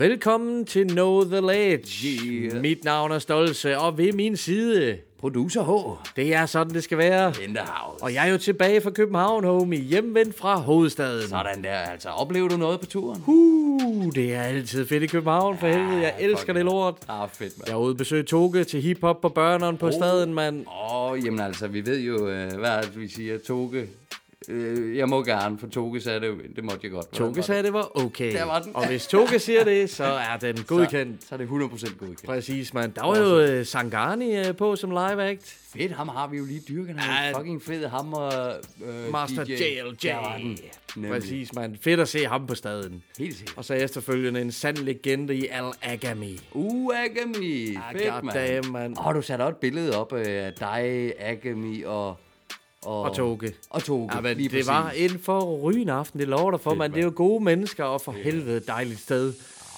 Velkommen til Know The Ledge. Yeah. Mit navn er Stolse, og ved min side, Producer H. det er sådan, det skal være. In the house. Og jeg er jo tilbage fra København, homie, hjemvendt fra hovedstaden. Sådan der, altså. Oplever du noget på turen? Uh, det er altid fedt i København, for helvede. Jeg elsker det lort. Ah, fedt, mand. Jeg er ude og besøge Toge til hiphop på børneren på staden, mand. Åh, oh, jamen altså, vi ved jo, øh, hvad vi siger, Toge. Øh, jeg må gerne, for Toge sagde det, det måtte jeg godt. Toge var sagde, det var okay. Der var den. Og hvis Toge siger det, så er den godkendt. Så, så er det 100% godkendt. Præcis, mand. Der var jo uh, Sangani uh, på som live act. Fedt, ham har vi jo lige dyrket. Han er fucking fed. Ham og øh, Master DJ. JLJ. Præcis, mand. Fedt at se ham på staden. Helt sikkert. Og så efterfølgende en sand legende i Al Agami. Uh, Agami. Fedt, goddamn, mand. mand. Åh, oh, du satte også et billede op øh, af dig, Agami og... Og, Og Toge. Og Toge, Ja, men lige det var præcis. en for rygende aften, det lover dig for, man. Det er jo gode mennesker, og for helvede dejligt sted.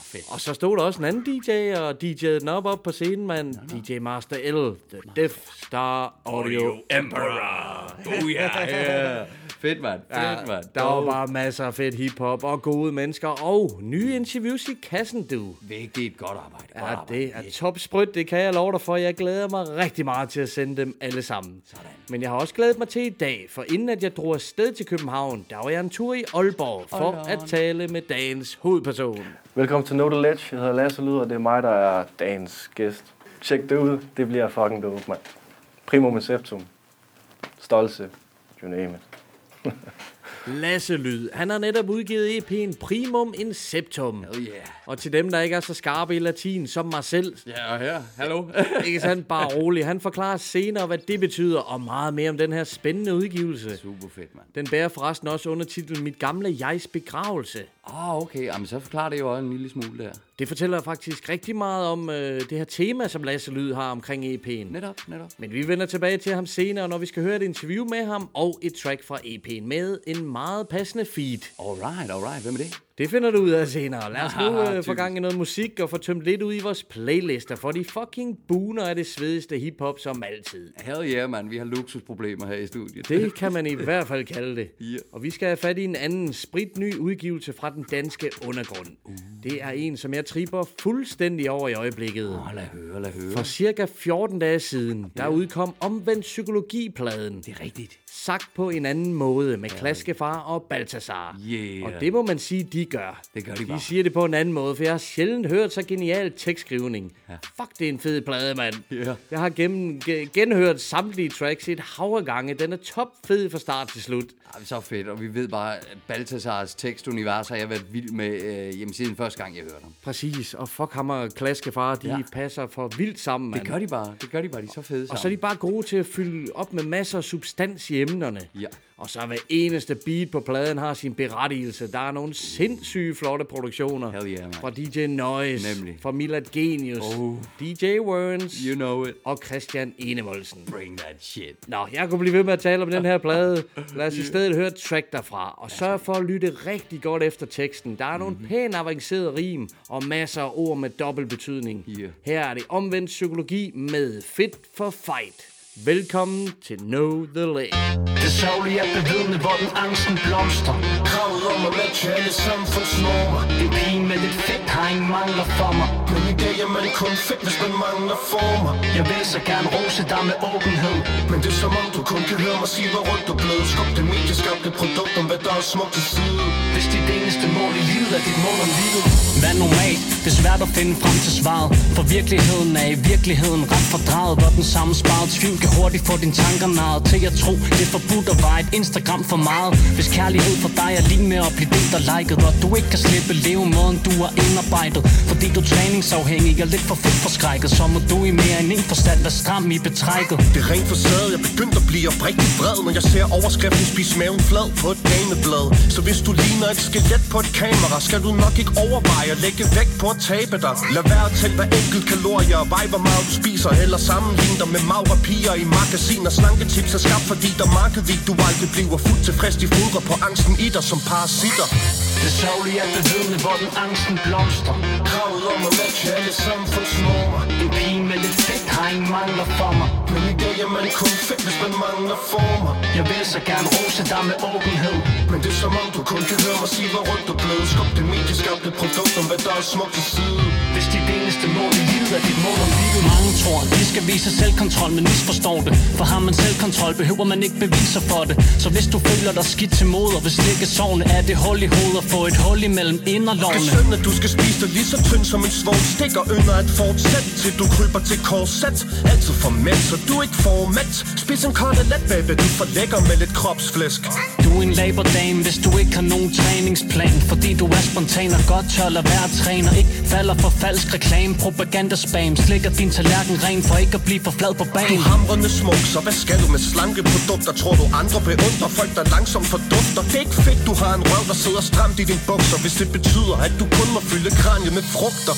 fedt. Og så stod der også en anden DJ, og DJ'ede den op, op på scenen, mand. DJ Master L, The Death Star Audio Emperor. Oh, ja, ja. Fedt, mand. Fedt, Ja, mand. der var bare masser af fedt hiphop og gode mennesker, og nye interviews i kassen, du. Vigtigt. Godt arbejde. Godt Ja, arbejde. det er topsprødt, det kan jeg love dig for. Jeg glæder mig rigtig meget til at sende dem alle sammen. Sådan. Men jeg har også glædet mig til i dag, for inden at jeg drog afsted til København, der var jeg en tur i Aalborg for Hold at tale med dagens hovedperson. Velkommen til Know The Ledge. Jeg hedder Lasse Lyd, og det er mig, der er dagens gæst. Tjek det ud. Det bliver fucking dope, mand. Primum in septum. Stolse. You name it. Lasse Lyd, han har netop udgivet EP'en Primum Inceptum. Oh, yeah. Og til dem, der ikke er så skarpe i latin, som mig selv, Ja, og her. Hallo. ikke sandt, bare rolig. Han forklarer senere, hvad det betyder, og meget mere om den her spændende udgivelse. Super fedt, mand. Den bærer forresten også under titlen Mit gamle jegs begravelse. Oh, okay. Jamen, så forklarer det jo også en lille smule der. Det fortæller faktisk rigtig meget om øh, det her tema, som Lasse Lyd har omkring EP'en. Netop, netop. Men vi vender tilbage til ham senere, når vi skal høre et interview med ham og et track fra EP'en med en meget passende feed. Alright, alright. Hvem er det? Det finder du ud af senere. Lad os nu øh, få gang i noget musik og få tømt lidt ud i vores playlister, for de fucking buner er det svedigste hiphop som altid. Hell yeah, mand. Vi har luksusproblemer her i studiet. Det kan man i hvert fald kalde det. Ja. Og vi skal have fat i en anden spritny udgivelse fra den danske undergrund. Det er en, som jeg tripper fuldstændig over i øjeblikket. Åh, lad høre, lad høre. For cirka 14 dage siden, der udkom omvendt psykologipladen. Det er rigtigt. Sagt på en anden måde med Klaskefar og Balthasar. Yeah. Og det må man sige, de gør. Det gør de De bare. siger det på en anden måde, for jeg har sjældent hørt så genial tekstskrivning. Ja. Fuck, det er en fed plade, mand. Ja. Jeg har gennem, ge- genhørt samtlige tracks et hav af gange. Den er top fed fra start til slut. Ej, så fedt, og vi ved bare, at Balthasars tekstunivers har jeg været vild med øh, hjemme siden første gang, jeg hørte ham. Præcis, og fuck ham og Klaskefar, de Ja. ja. passer for vildt sammen, mand. Det gør de bare, det gør de bare, de er så fede Og så er sammen. de bare gode til at fylde op med masser af substans i emnerne. Ja. Og så hver eneste beat på pladen har sin berettigelse. Der er nogle sindssyge flotte produktioner. Hell yeah, man. Fra DJ Noise, Nemlig. fra Milad Genius, Oh. DJ Werns You know it. og Christian Enevoldsen. Bring that shit. Nå, jeg kunne blive ved med at tale om den her plade. Lad os i stedet høre et track derfra. Og sørg for at lytte rigtig godt efter teksten. Der er nogle Mhm. pænt avancerede rim og masser af ord med dobbelt betydning. Yeah. Her er det omvendt psykologi med Fit for Fight. Velkommen til Know The Lane. Det savlige er bevidne, hvor den angsten blomster Kravet om at matche alle samfundsnormer. En pige med lidt fedt ingen mangler for mig. Men i dag er man kun fedt, hvis man mangler former. Jeg vil så gerne rose dig med åbenhed. Men det er som om du kun kan høre mig sige, hvor rundt du er blevet Skub det medieskabte produkt om, hvad der er smukt til side Hvis dit eneste mål i livet er dit mål om livet. Hvad er normalt? Det er svært at finde frem til svaret. For virkeligheden er i virkeligheden ret fordraget Hvor den samme sparet tvivl kan hurtigt få dine tanker naret Til at tro, det er forbudt at veje et Instagram for meget. Hvis kærlighed for dig er lige med at blive delt og liket Og du ikke kan slippe levemåden, du har indarbejdet arbejdet. Fordi du er træningsafhængig og lidt for fedt forskrækket. Så må du i mere end en forstand være stram i betrækket. Det er rent facade, jeg begyndte at blive oprigtig vred Når jeg ser overskriften spise maven flad på et dameblad Så hvis du ligner et skelet på et kamera Skal du nok ikke overveje at lægge vægt på at tabe dig. Lad være at tælle hver enkelt kalorier Og vej hvor meget du spiser Eller sammenligne dig med magre piger i magasiner. Slanketips er skabt fordi der er marked i Du aldrig bliver fuldt tilfreds De fodrer på angsten i dig som parasitter. Det savlige er bevidne, hvor den angsten blomster Kravet om at matche alle samfundsnormer. En pige med lidt fedt har ingen mangler for mig. Men i dag er man kun fedt, hvis man mangler former. Jeg vil så gerne rose dig med åbenhed. Men det er som om du kun kan høre mig sige, hvor rundt du blød Skub det medieskabte produkt om, hvad der er smukt til side Hvis dit eneste mål i livet er dit mål om livet. Mange tror, de skal vise selvkontrol, men misforstår det. For har man selvkontrol, behøver man ikke beviser for det. Så hvis du føler dig skidt til mod, og hvis ligge sovne Er det hul i hovedet og få et hul imellem Det er inderlovene synd, at du skal spise dig lige så tynd som en svog Stikker. Ynder at fortsætte, til du kryber til korset. Altid for mæt, så du ikke får mæt Spis en kotelet, baby, du får lækker med lidt kropsflæsk. Du er en labordame, hvis du ikke har nogen træningsplan Fordi du er spontan og godt tør at være træner Ikke falder for falsk reklame, propagandaspam. Slikker din tallerken ren for ikke at blive for flad på Du hamrende smuk, så hvad skal du med slankeprodukter? Tror du andre beundrer folk, der langsomt fordufter? Det er ikke fedt, du har en røv, der sidder stramt i din bukser Hvis det betyder, at du kun må fylde kraniet med frugter.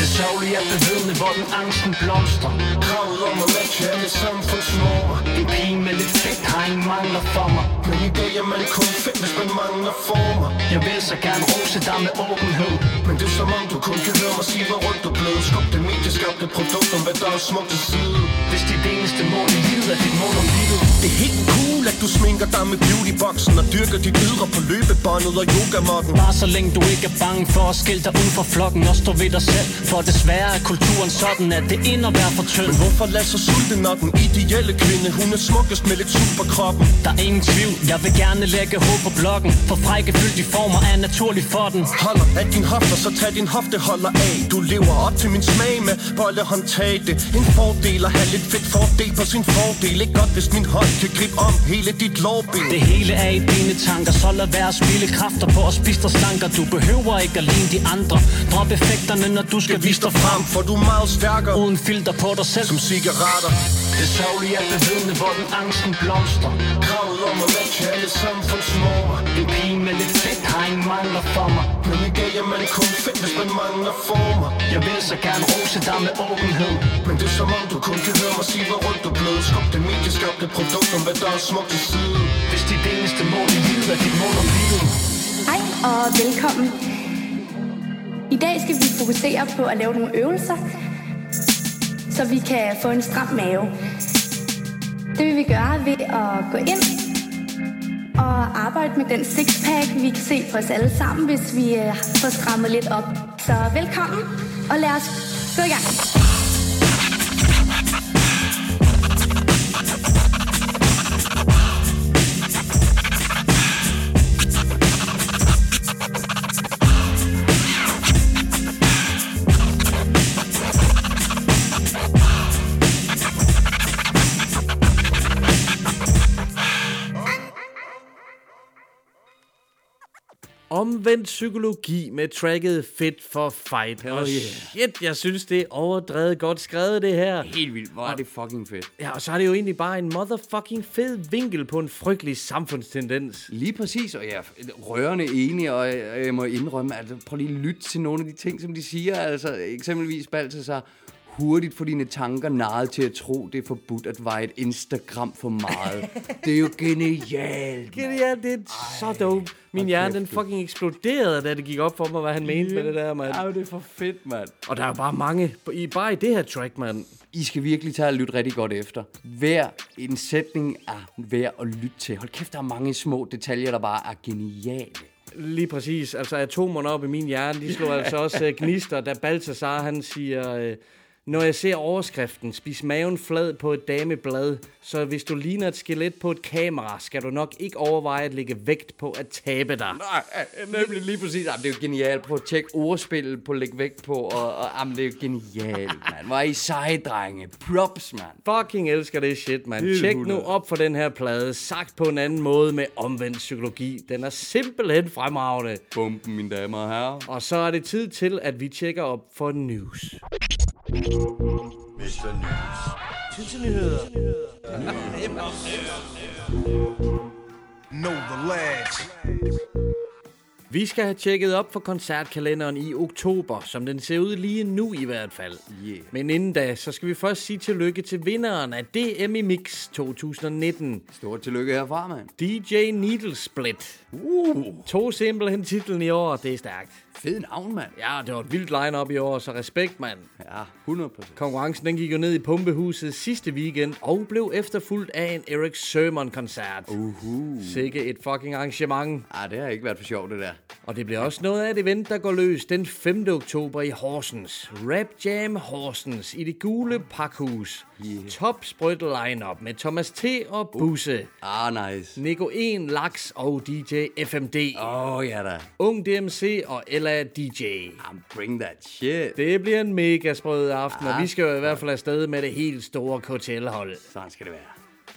Det sørgelige er bevidne, hvor den angsten blomstrer. Kravet om at matche alle samfundsnormer En pige med lidt fedt har ingen mangler for mig. Men i dag er man kun fedt, hvis man mangler former. Jeg vil så gerne rose dig med åbenhed. Men det er som om du kun kan høre mig sige, hvor rundt du blød Skub det medieskabte produkt om, hvad der er smukt at side Hvis dit eneste mål i livet er dit mål om livet. Det er helt cool, at du sminker dig med beautyboxen Og dyrker dit ydre på løbebåndet og yogamotten. Bare så længe du ikke er bange for at skille dig ud fra flokken Og stå ved dig selv. For desværre er kulturen sådan, at det ind at være for tynd. Men hvorfor lade sig sulte, når den ideelle kvinde Hun er smukkest med lidt superkroppen Der er ingen tvivl, jeg vil gerne lægge hoved på blokken. For frække fyldige former er naturlig for den. Holder af din hofter, så tag din hofteholder af. Du lever op til min smag med bollehåndtag Det er en fordel at have lidt fedt fordel på sin fordel. Ikke godt, hvis min hånd kan gribe om hele dit lårben. Det hele er i dine tanker, så lad være at spille kræfter på at spise dig slanker. Du behøver ikke at ligne de andre. Drop effekterne, når du skal vise dig frem For du er meget stærkere. Uden filter på dig selv. Som cigaretter. Det sørgelige er bevidne, hvor den angsten blomster Kravet om at matche alle samfundsnormer. En pige med lidt fedt har ingen mangler for mig. Men i dag er man kun fedt, hvis man mangler former. Jeg vil så gerne rose dig med åbenhed. Men det er som om du kun kan høre mig sige, hvor rundt du blød Skub det medieskabte produkt om, hvad der er smukt til side Hvis dit eneste mål i livet er dit mål om livet. Hej og velkommen. I dag skal vi fokusere på at lave nogle øvelser, så vi kan få en stram mave. Det vil vi gøre ved at gå ind og arbejde med den sixpack, vi kan se på os alle sammen, hvis vi øh, får strammet lidt op. Så velkommen, og lad os gå i gang. Omvendt psykologi med tracket Fit for Fight. Og yeah. shit, jeg synes, det er overdrevet godt skrevet, det her. Helt vildt, hvor er det fucking fedt. Ja, og så er det jo egentlig bare en motherfucking fed vinkel på en frygtelig samfundstendens. Lige præcis, og jeg er rørende enig, og jeg, jeg må indrømme, at prøv lige at lytte til nogle af de ting, som de siger. Altså eksempelvis Balthasar, hurtigt få dine tanker narret til at tro, det er forbudt at veje et Instagram for meget. det er jo genialt. Genialt, det er så dope. Min hjerne, den fucking eksploderede, da det gik op for mig, hvad han mente med det der, mand. Ja, det er for fedt, mand. Og der er jo bare mange, i, bare i det her track, mand. I skal virkelig tage og lytte rigtig godt efter. Hver en sætning er værd at lytte til. Hold kæft, der er mange små detaljer, der bare er geniale. Lige præcis. Altså atomerne op i min hjerne, de slår altså også uh, gnister, da Balthasar han siger, uh, Når jeg ser overskriften, spis maven flad på et dameblad, så hvis du ligner et skelet på et kamera, skal du nok ikke overveje at lægge vægt på at tabe dig. Nej, nemlig lige præcis. Jamen, det er jo genialt. Prøv at tjekke ordspillet på at lægge vægt på. Og, og jamen, det er jo genialt, mand. Hvor er I seje, drenge. Props, mand. Fucking elsker det shit, man. Helt Tjek nu 100. op for den her plade. Sagt på en anden måde med omvendt psykologi. Den er simpelthen fremragende. Bumpen, mine damer og herrer. Og så er det tid til, at vi tjekker op for news. Know the lads. Vi skal have tjekket op for koncertkalenderen i oktober, som den ser ud lige nu i hvert fald. Yeah. Men inden da, så skal vi først sige tillykke til vinderen af DM i Mix 2019. Stort tillykke herfra, mand. DJ Needle Split. Uh. To simpelthen titlen i år, det er stærkt. Fed navn, mand. Ja, det var et vildt line-up i år, så respekt, mand. Ja, 100 procent. Konkurrencen den gik jo ned i Pumpehuset sidste weekend og blev efterfulgt af en Eric Sermon-koncert. Uhu. Sikke et fucking arrangement. Ah, det har ikke været for sjovt, det der. Og det bliver også noget af et event, der går løs den 5. oktober i Horsens. Rap Jam Horsens i det gule pakhus. Yeah. Top sprødt line-up med Thomas T. og Busse. Ah, nice. Nico 1, Laks og DJ FMD. Åh, oh, ja da. Ung DMC og DJ. I'm bring that shit. Det bliver en mega sprød aften, og Ah, vi skal jo i hvert fald afsted med det helt store KTL-hold. Sådan skal det være.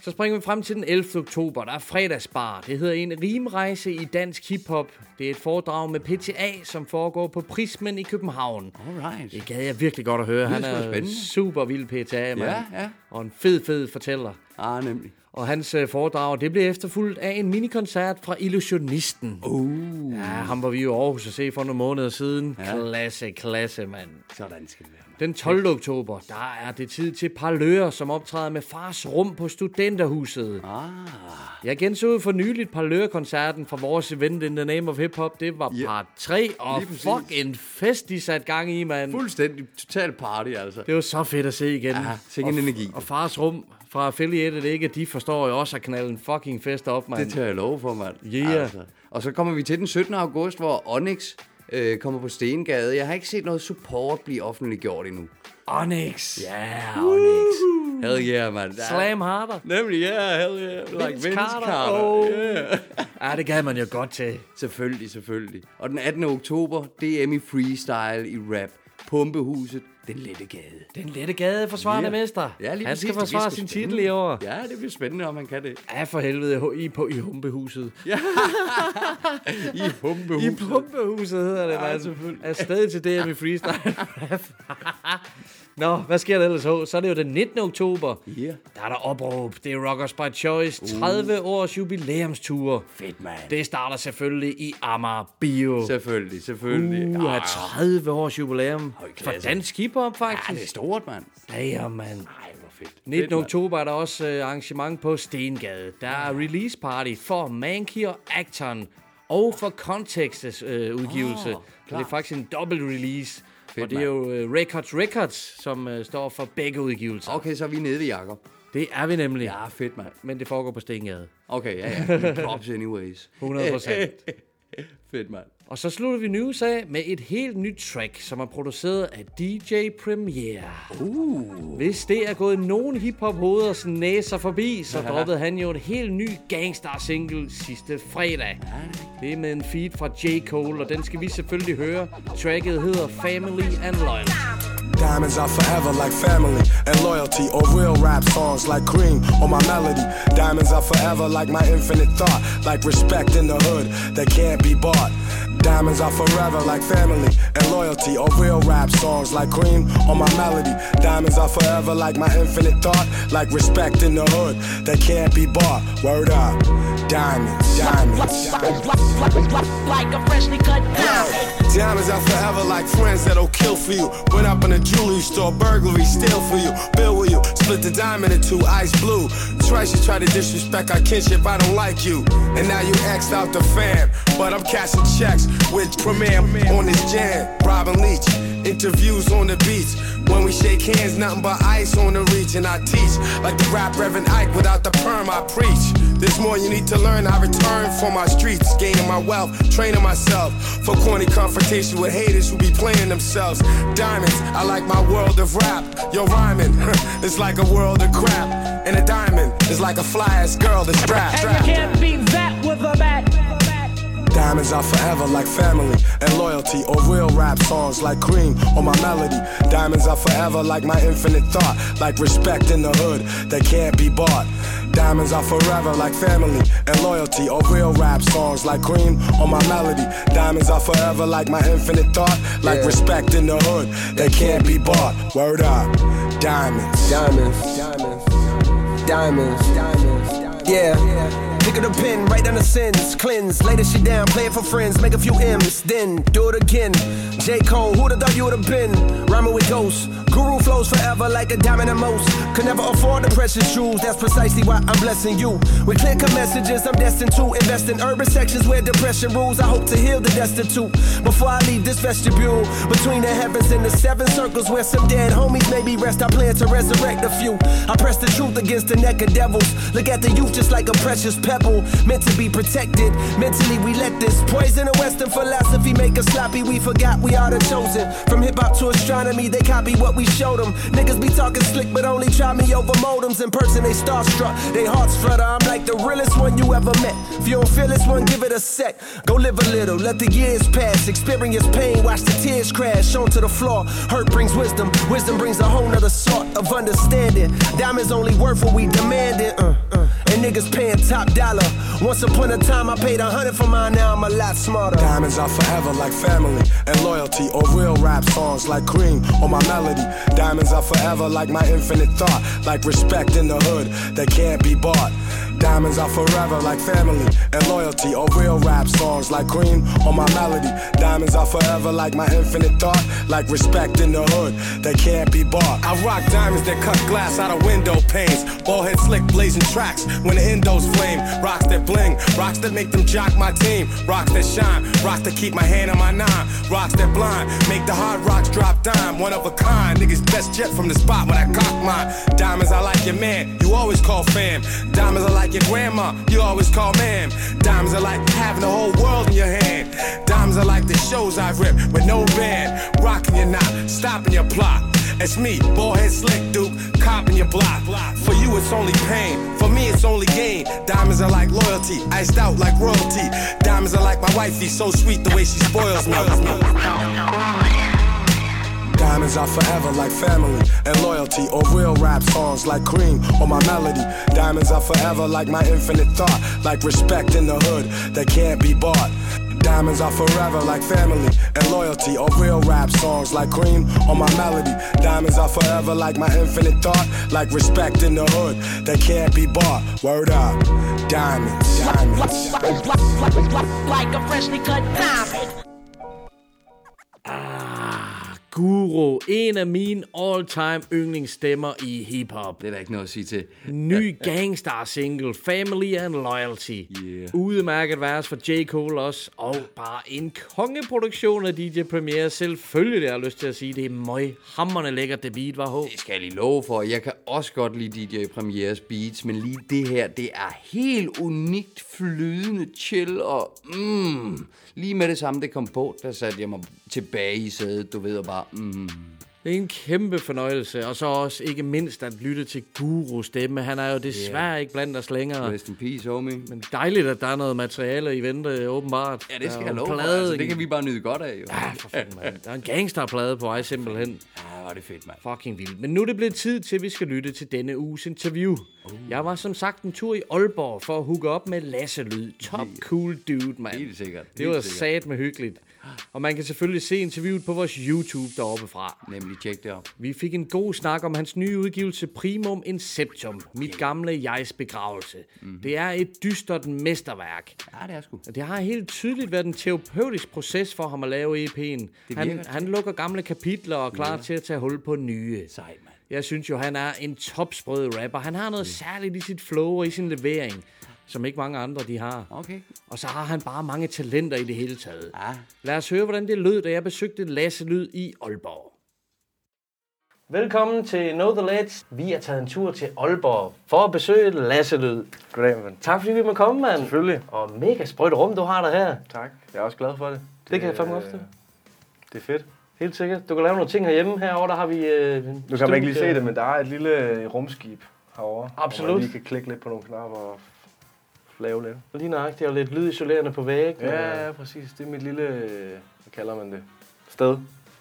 Så springer vi frem til den 11. oktober. Der er fredagsbar. Det hedder en rimrejse i dansk hiphop. Det er et foredrag med PTA, som foregår på Prismen i København. Alright. Det gad jeg virkelig godt at høre. Han er spændende. super vild PTA, mand. Ja, ja. Og en fed, fed fortæller. Ah, nemlig. Og hans øh, foredrag, det blev efterfulgt af en minikoncert fra Illusionisten. Uh. Ja, ham var vi jo i Aarhus at se for nogle måneder siden. Ja. Klasse, klasse, mand. Sådan skal det være, mand. Den 12. oktober, der er det tid til Parlør, som optræder med Fars Rum på Studenterhuset. Ah. Jeg genså for nyligt Parlør-koncerten fra vores event In the Name of Hip Hop. Det var Ja. part 3, og fuck en fest, de satte gang i, mand. Fuldstændig total party, altså. Det var så fedt at se igen. Ja, sikke en energi. Og Fars Rum fra Affiliated, ikke? De forstår jo også at knalde en fucking fest op, mand. Det tager jeg lov for, mand. Yeah. Og så kommer vi til den 17. august, hvor Onyx øh, kommer på Stengade. Jeg har ikke set noget support blive offentliggjort endnu. Onyx. Ja, yeah, Onyx. Hell yeah, er- Slam harder. Nemlig, ja, yeah, hell yeah. Like Vince Vince Carter. Carter. Oh. Yeah. Ja, det gad man jo godt til. Selvfølgelig, selvfølgelig. Og den 18. oktober, DM i freestyle i rap. Pumpehuset, den lette gade. Den lette gade forsvarende Ja. mester. Ja, lige Han skal forsvare sin titel i år. Ja, det bliver spændende, om man kan det. Ja, for helvede, i, på, i Humpehuset. I pumpehuset. I Pumpehuset hedder det, Ja, mand. selvfølgelig. Afsted til DM i freestyle. Nå, hvad sker der ellers? Så er det jo den 19. oktober. Ja. Der er der opråb. Det er Rockers by Choice. 30 års jubilæumstur. Fedt, mand. Det starter selvfølgelig i Amager Bio. Selvfølgelig, selvfølgelig. Uh, Ah, har 30 års jubilæum for klasse. dansk hiphop, Ja, faktisk. det er stort, mand. Damn, mand. Fedt. 19. Fedt, oktober er der også øh, arrangement på Stengade. Der er release party for Mankey og Acton, og for Contexts øh, udgivelse. Oh, det er faktisk en dobbelt release. Fedt, og det er jo øh, Records Records, som øh, står for begge udgivelser. Okay, så er vi nede ved Jakob. Det er vi nemlig. Ja, fedt, mand. Men det foregår på Stengade. Okay, ja, ja. Props anyways. 100 procent. fedt, mand. Og så slutter vi news af med et helt nyt track, som er produceret af DJ Premier. Uh. Hvis det er gået nogen hiphop hoveders næser forbi, så droppede han jo en helt ny gangster-single sidste fredag. Det er med en feed fra J. Cole, og den skal vi selvfølgelig høre. Tracket hedder Family and Loyalty. Diamonds are forever like family and loyalty, or real rap songs like cream or my melody. Diamonds are forever like my infinite thought, like respect in the hood that can't be bought. Diamonds are forever like family and loyalty, or real rap songs like cream or my melody. Diamonds are forever like my infinite thought, like respect in the hood that can't be bought. Word up, diamonds, diamonds, diamonds. like a freshly cut diamond. Diamonds are forever like friends that'll kill for you. Went up in a jewelry store, burglary, steal for you, bill with you, split the diamond in two, ice blue. Twice you try to disrespect our kinship, I don't like you. And now you axed out the fam, but I'm cashing checks with Premier on this jam. Robin Leach, interviews on the beach. When we shake hands, nothing but ice on the reach, and I teach like the rap Reverend Ike without the perm. I preach. There's more you need to learn. I return for my streets, gaining my wealth, training myself for corny confrontation with haters who be playing themselves. Diamonds, I like my world of rap. Yo, rhyming, it's like a world of crap. And a diamond is like a fly ass girl that's strapped. And you can't beat that with a bat. Diamonds are forever like family and loyalty, or real rap songs like cream or my melody. Diamonds are forever like my infinite thought, like respect in the hood that can't be bought. Diamonds are forever like family and loyalty, or real rap songs like cream or my melody. Diamonds are forever like my infinite thought, like respect in the hood that can't be bought. Word up, diamonds, diamonds, diamonds, diamonds, diamonds. Yeah. Pick up the pen, write down the sins, cleanse, lay this shit down, play it for friends, make a few M's, then do it again. J. Cole, who'da thought you would've been? Rhyming with ghosts, guru flows forever like a diamond in most. Could never afford the precious jewels, that's precisely why I'm blessing you. With clear cut messages, I'm destined to invest in urban sections where depression rules. I hope to heal the destitute before I leave this vestibule. Between the heavens and the seven circles where some dead homies maybe rest, I plan to resurrect a few. I press the truth against the neck of devils. Look at the youth just like a precious pebble, meant to be protected. Mentally, we let this poison of Western philosophy make us sloppy. We forgot we are the chosen. From hip hop to astronomy, they copy what we showed them. Niggas be talking slick, but only try me over modems. In person, they starstruck, they hearts flutter. I'm like the realest one you ever met. If you don't feel this one, give it a sec. Go live a little, let the years pass. Experience pain, watch the tears crash onto the floor. Hurt brings wisdom, wisdom brings a whole nother sort of understanding. Diamonds only worth what we demanded. Uh, uh. Niggas paying top dollar. Once upon a time, I paid a hundred for mine, now I'm a lot smarter. Diamonds are forever like family and loyalty, or real rap songs like cream or my melody. Diamonds are forever like my infinite thought, like respect in the hood that can't be bought. Diamonds are forever like family and loyalty, or real rap songs like cream or my melody. Diamonds are forever like my infinite thought, like respect in the hood that can't be bought. I rock diamonds that cut glass out of window panes, ball head slick blazing tracks when the endos flame. Rocks that bling, rocks that make them jock my team, rocks that shine, rocks that keep my hand on my nine, rocks that blind, make the hard rocks drop dime. One of a kind, niggas best jet from the spot when I cock mine. Diamonds, I like your man, you always call fam. Diamonds, I like your grandma, you always call ma'am. Diamonds are like having the whole world in your hand. Diamonds are like the shows I rip with no band. Rocking your knot, stopping your plot. It's me, ballhead slick duke, copping your block. For you, it's only pain. For me, it's only gain. Diamonds are like loyalty, iced out like royalty. Diamonds are like my wifey, so sweet the way she spoils me. Diamonds are forever like family and loyalty, or real rap songs like cream or my melody. Diamonds are forever like my infinite thought, like respect in the hood that can't be bought. Diamonds are forever like family and loyalty, or real rap songs like cream on my melody. Diamonds are forever like my infinite thought, like respect in the hood that can't be bought. Word up, diamonds, diamonds. Like a freshly cut diamond. Guru, en af mine all-time yndlingsstemmer i hiphop. Det er der ikke noget at sige til. Ny gangstar single, Family and Loyalty. Yeah. Udmærket vers for J. Cole også, og bare en kongeproduktion af DJ Premier. Selvfølgelig, jeg har lyst til at sige, det er møg hammerne lækkert, det beat var håb. Det skal jeg lige love for. Jeg kan også godt lide DJ Premiers beats, men lige det her, det er helt unikt flydende chill, og mm, lige med det samme, det kom på, der satte jeg mig tilbage i sædet, du ved, og bare, mm. Det er en kæmpe fornøjelse, og så også ikke mindst at lytte til Guru stemme. Han er jo desværre yeah. ikke blandt os længere. Rest in peace, homie. Men dejligt, at der er noget materiale i vente, åbenbart. Ja, det skal jeg love for. plade, Altså, det kan vi bare nyde godt af, jo. Ja, for fanden, mand. Der er en gangsterplade på vej, simpelthen. Ja, var det fedt, mand. Fucking vildt. Men nu er det blevet tid til, at vi skal lytte til denne uges interview. Uh. Jeg var som sagt en tur i Aalborg for at hooke op med Lasse Lyd. Top cool dude, mand. Helt sikkert. Det var sat med hyggeligt. Og man kan selvfølgelig se interviewet på vores YouTube deroppe fra. Nemlig, tjek det op. Vi fik en god snak om hans nye udgivelse Primum Inceptum, mit gamle jegs begravelse. Mm-hmm. Det er et dystert mesterværk. Ja, det er sgu. Det har helt tydeligt været en terapeutisk proces for ham at lave EP'en. Han, han lukker gamle kapitler og er klar til at tage hul på nye. Sejt, mand. Jeg synes jo, han er en topsprød rapper. Han har noget særligt i sit flow og i sin levering, som ikke mange andre de har. Okay. Og så har han bare mange talenter i det hele taget. Ja. Lad os høre, hvordan det lød, da jeg besøgte Lasse Lyd i Aalborg. Velkommen til Know The Ledge. Vi er taget en tur til Aalborg for at besøge Lasse Lyd. Goddag, mand. Tak fordi vi må komme, mand. Selvfølgelig. Og mega sprøjt rum, du har der her. Tak. Jeg er også glad for det. Det kan jeg fandme øh, ofte. Det er fedt. Helt sikkert. Du kan lave nogle ting herhjemme. Herovre der har vi... Øh, Nu kan man ikke lige se det, men der er et lille rumskib herovre. Absolut. Hvor man lige kan klikke lidt på nogle knapper og lave lidt. Lige nøjagtigt, og lidt lydisolerende på væggen. Ja, ja, præcis. Det er mit lille, øh, hvad kalder man det? Sted.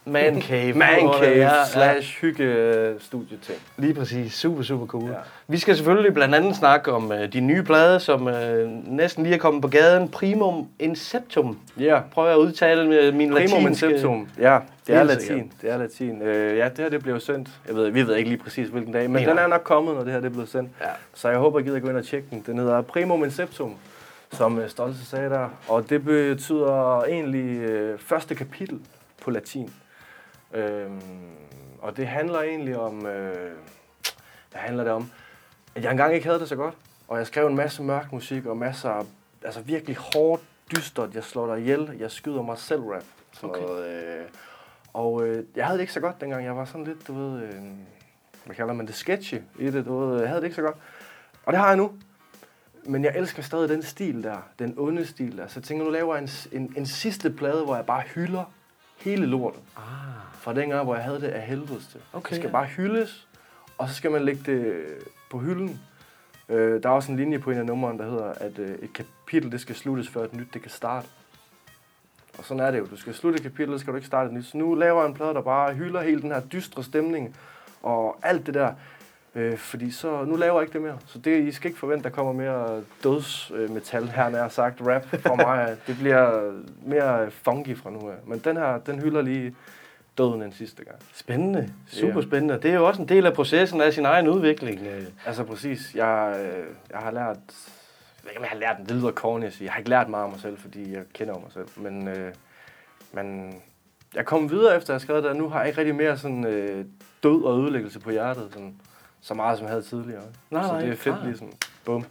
Man cave. Man cave ja. slash hygge studieting. Lige præcis. Super, super cool. Ja. Ja. Vi skal selvfølgelig blandt andet snakke om øh, de nye plader, som øh, næsten lige er kommet på gaden. Primum Inceptum. Ja. Prøver jeg at udtale med min Primum latinske... Inceptum. Ja, det er latin. sikkert. Det er latin. Øh, ja, det her det bliver sendt. Jeg ved, vi ved ikke lige præcis hvilken dag, men Nej, den er nok kommet, når det her det blevet sendt. Ja. Så jeg håber, I gider gå ind og tjekke den. Den hedder Primum Inceptum, som øh, Stolte sagde der. Og det betyder egentlig øh, første kapitel på latin. Øhm, og det handler egentlig om... Øh, hvad handler det om? At jeg engang ikke havde det så godt. Og jeg skrev en masse mørk musik og masser af altså virkelig hårdt, dystert. Jeg slår dig ihjel. Jeg skyder mig selv rap. Sådan Okay. noget, øh, og øh, jeg havde det ikke så godt dengang. Jeg var sådan lidt, du ved... Øh, hvad kalder man det? Sketchy i det. Du ved, jeg havde det ikke så godt. Og det har jeg nu. Men jeg elsker stadig den stil der. Den onde stil der. Så jeg tænker, nu laver jeg en, en, en sidste plade, hvor jeg bare hylder hele lortet. Ah. Fra dengang, hvor jeg havde det af helvedes til. Okay, det skal ja. bare hyldes, og så skal man lægge det på hylden. Øh, der er også en linje på en af numrene, der hedder, at øh, et kapitel det skal sluttes, før et nyt det kan starte. Og sådan er det jo. Du skal slutte et kapitel, så skal du ikke starte et nyt. Så nu laver jeg en plade, der bare hylder hele den her dystre stemning og alt det der. Øh, fordi så, nu laver jeg ikke det mere. Så det, I skal ikke forvente, der kommer mere dødsmetal her, nær sagt rap fra mig. Det bliver mere funky fra nu af. Men den her, den hylder lige døden en sidste gang. Spændende. Super spændende. Det er jo også en del af processen af sin egen udvikling. øh. Altså præcis. Jeg, øh, jeg har lært... Jeg jeg har lært det. Lyder corny at sige. Jeg har ikke lært meget om mig selv, fordi jeg kender mig selv. Men, øh, men jeg kom videre efter, jeg skrev det, og nu har jeg ikke rigtig mere sådan øh, død og ødelæggelse på hjertet. Sådan, så meget, som jeg havde tidligere. Nej, så nej, det er fedt klart. lige sådan, bum.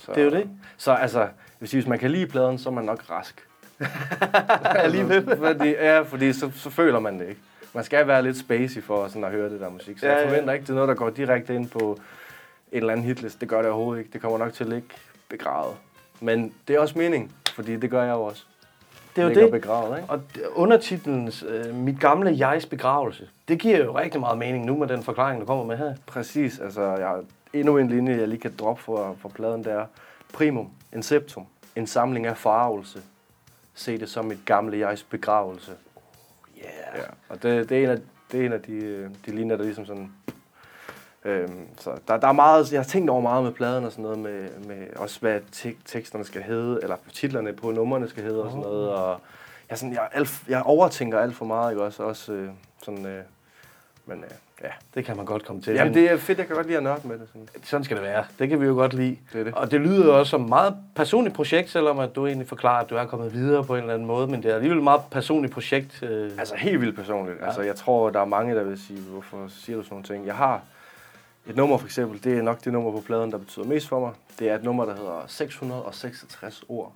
Så, Det er jo det. Så altså, sige, hvis man kan lide pladen, så er man nok rask. Alligevel. fordi, ja, fordi så, så føler man det ikke. Man skal være lidt spacey for sådan at høre det der musik. Så Ja, jeg ja. forventer ikke, det er noget, der går direkte ind på en eller anden hitlist. Det gør det overhovedet ikke. Det kommer nok til at ligge begravet. Men det er også mening, fordi det gør jeg jo også. Det er jo det. begravet, ikke? Og d- undertitlen øh, Mit gamle jegs begravelse, det giver jo rigtig meget mening nu med den forklaring, du kommer med her. Præcis. Altså, jeg har endnu en linje, jeg lige kan droppe for, for pladen, der Primum, Inceptum, en samling af forarvelse. Se det som et gamle jegs begravelse. Yeah. Ja, og det, det, er en af, det er en af de, øh, de linjer, der ligesom sådan... Øhm, så der, der er meget, jeg har tænkt over meget med pladen og sådan noget, med, med også hvad tek, teksterne skal hedde, eller titlerne på numrene skal hedde og sådan noget. Og jeg, sådan, jeg, alt, jeg overtænker alt for meget, ikke også? også øh, sådan, øh, men øh, ja. Det kan man godt komme til. Jamen Men det er fedt, jeg kan godt lide at nørde med det. Sådan. Sådan skal det være. Det kan vi jo godt lide. Det det. Og det lyder også som et meget personligt projekt, selvom at du egentlig forklarer, at du er kommet videre på en eller anden måde. Men det er alligevel et meget personligt projekt. Øh. Altså helt vildt personligt. Ja. Altså jeg tror, der er mange, der vil sige, hvorfor siger du sådan nogle ting? Jeg har et nummer for eksempel, det er nok det nummer på pladen, der betyder mest for mig. Det er et nummer, der hedder 666 ord.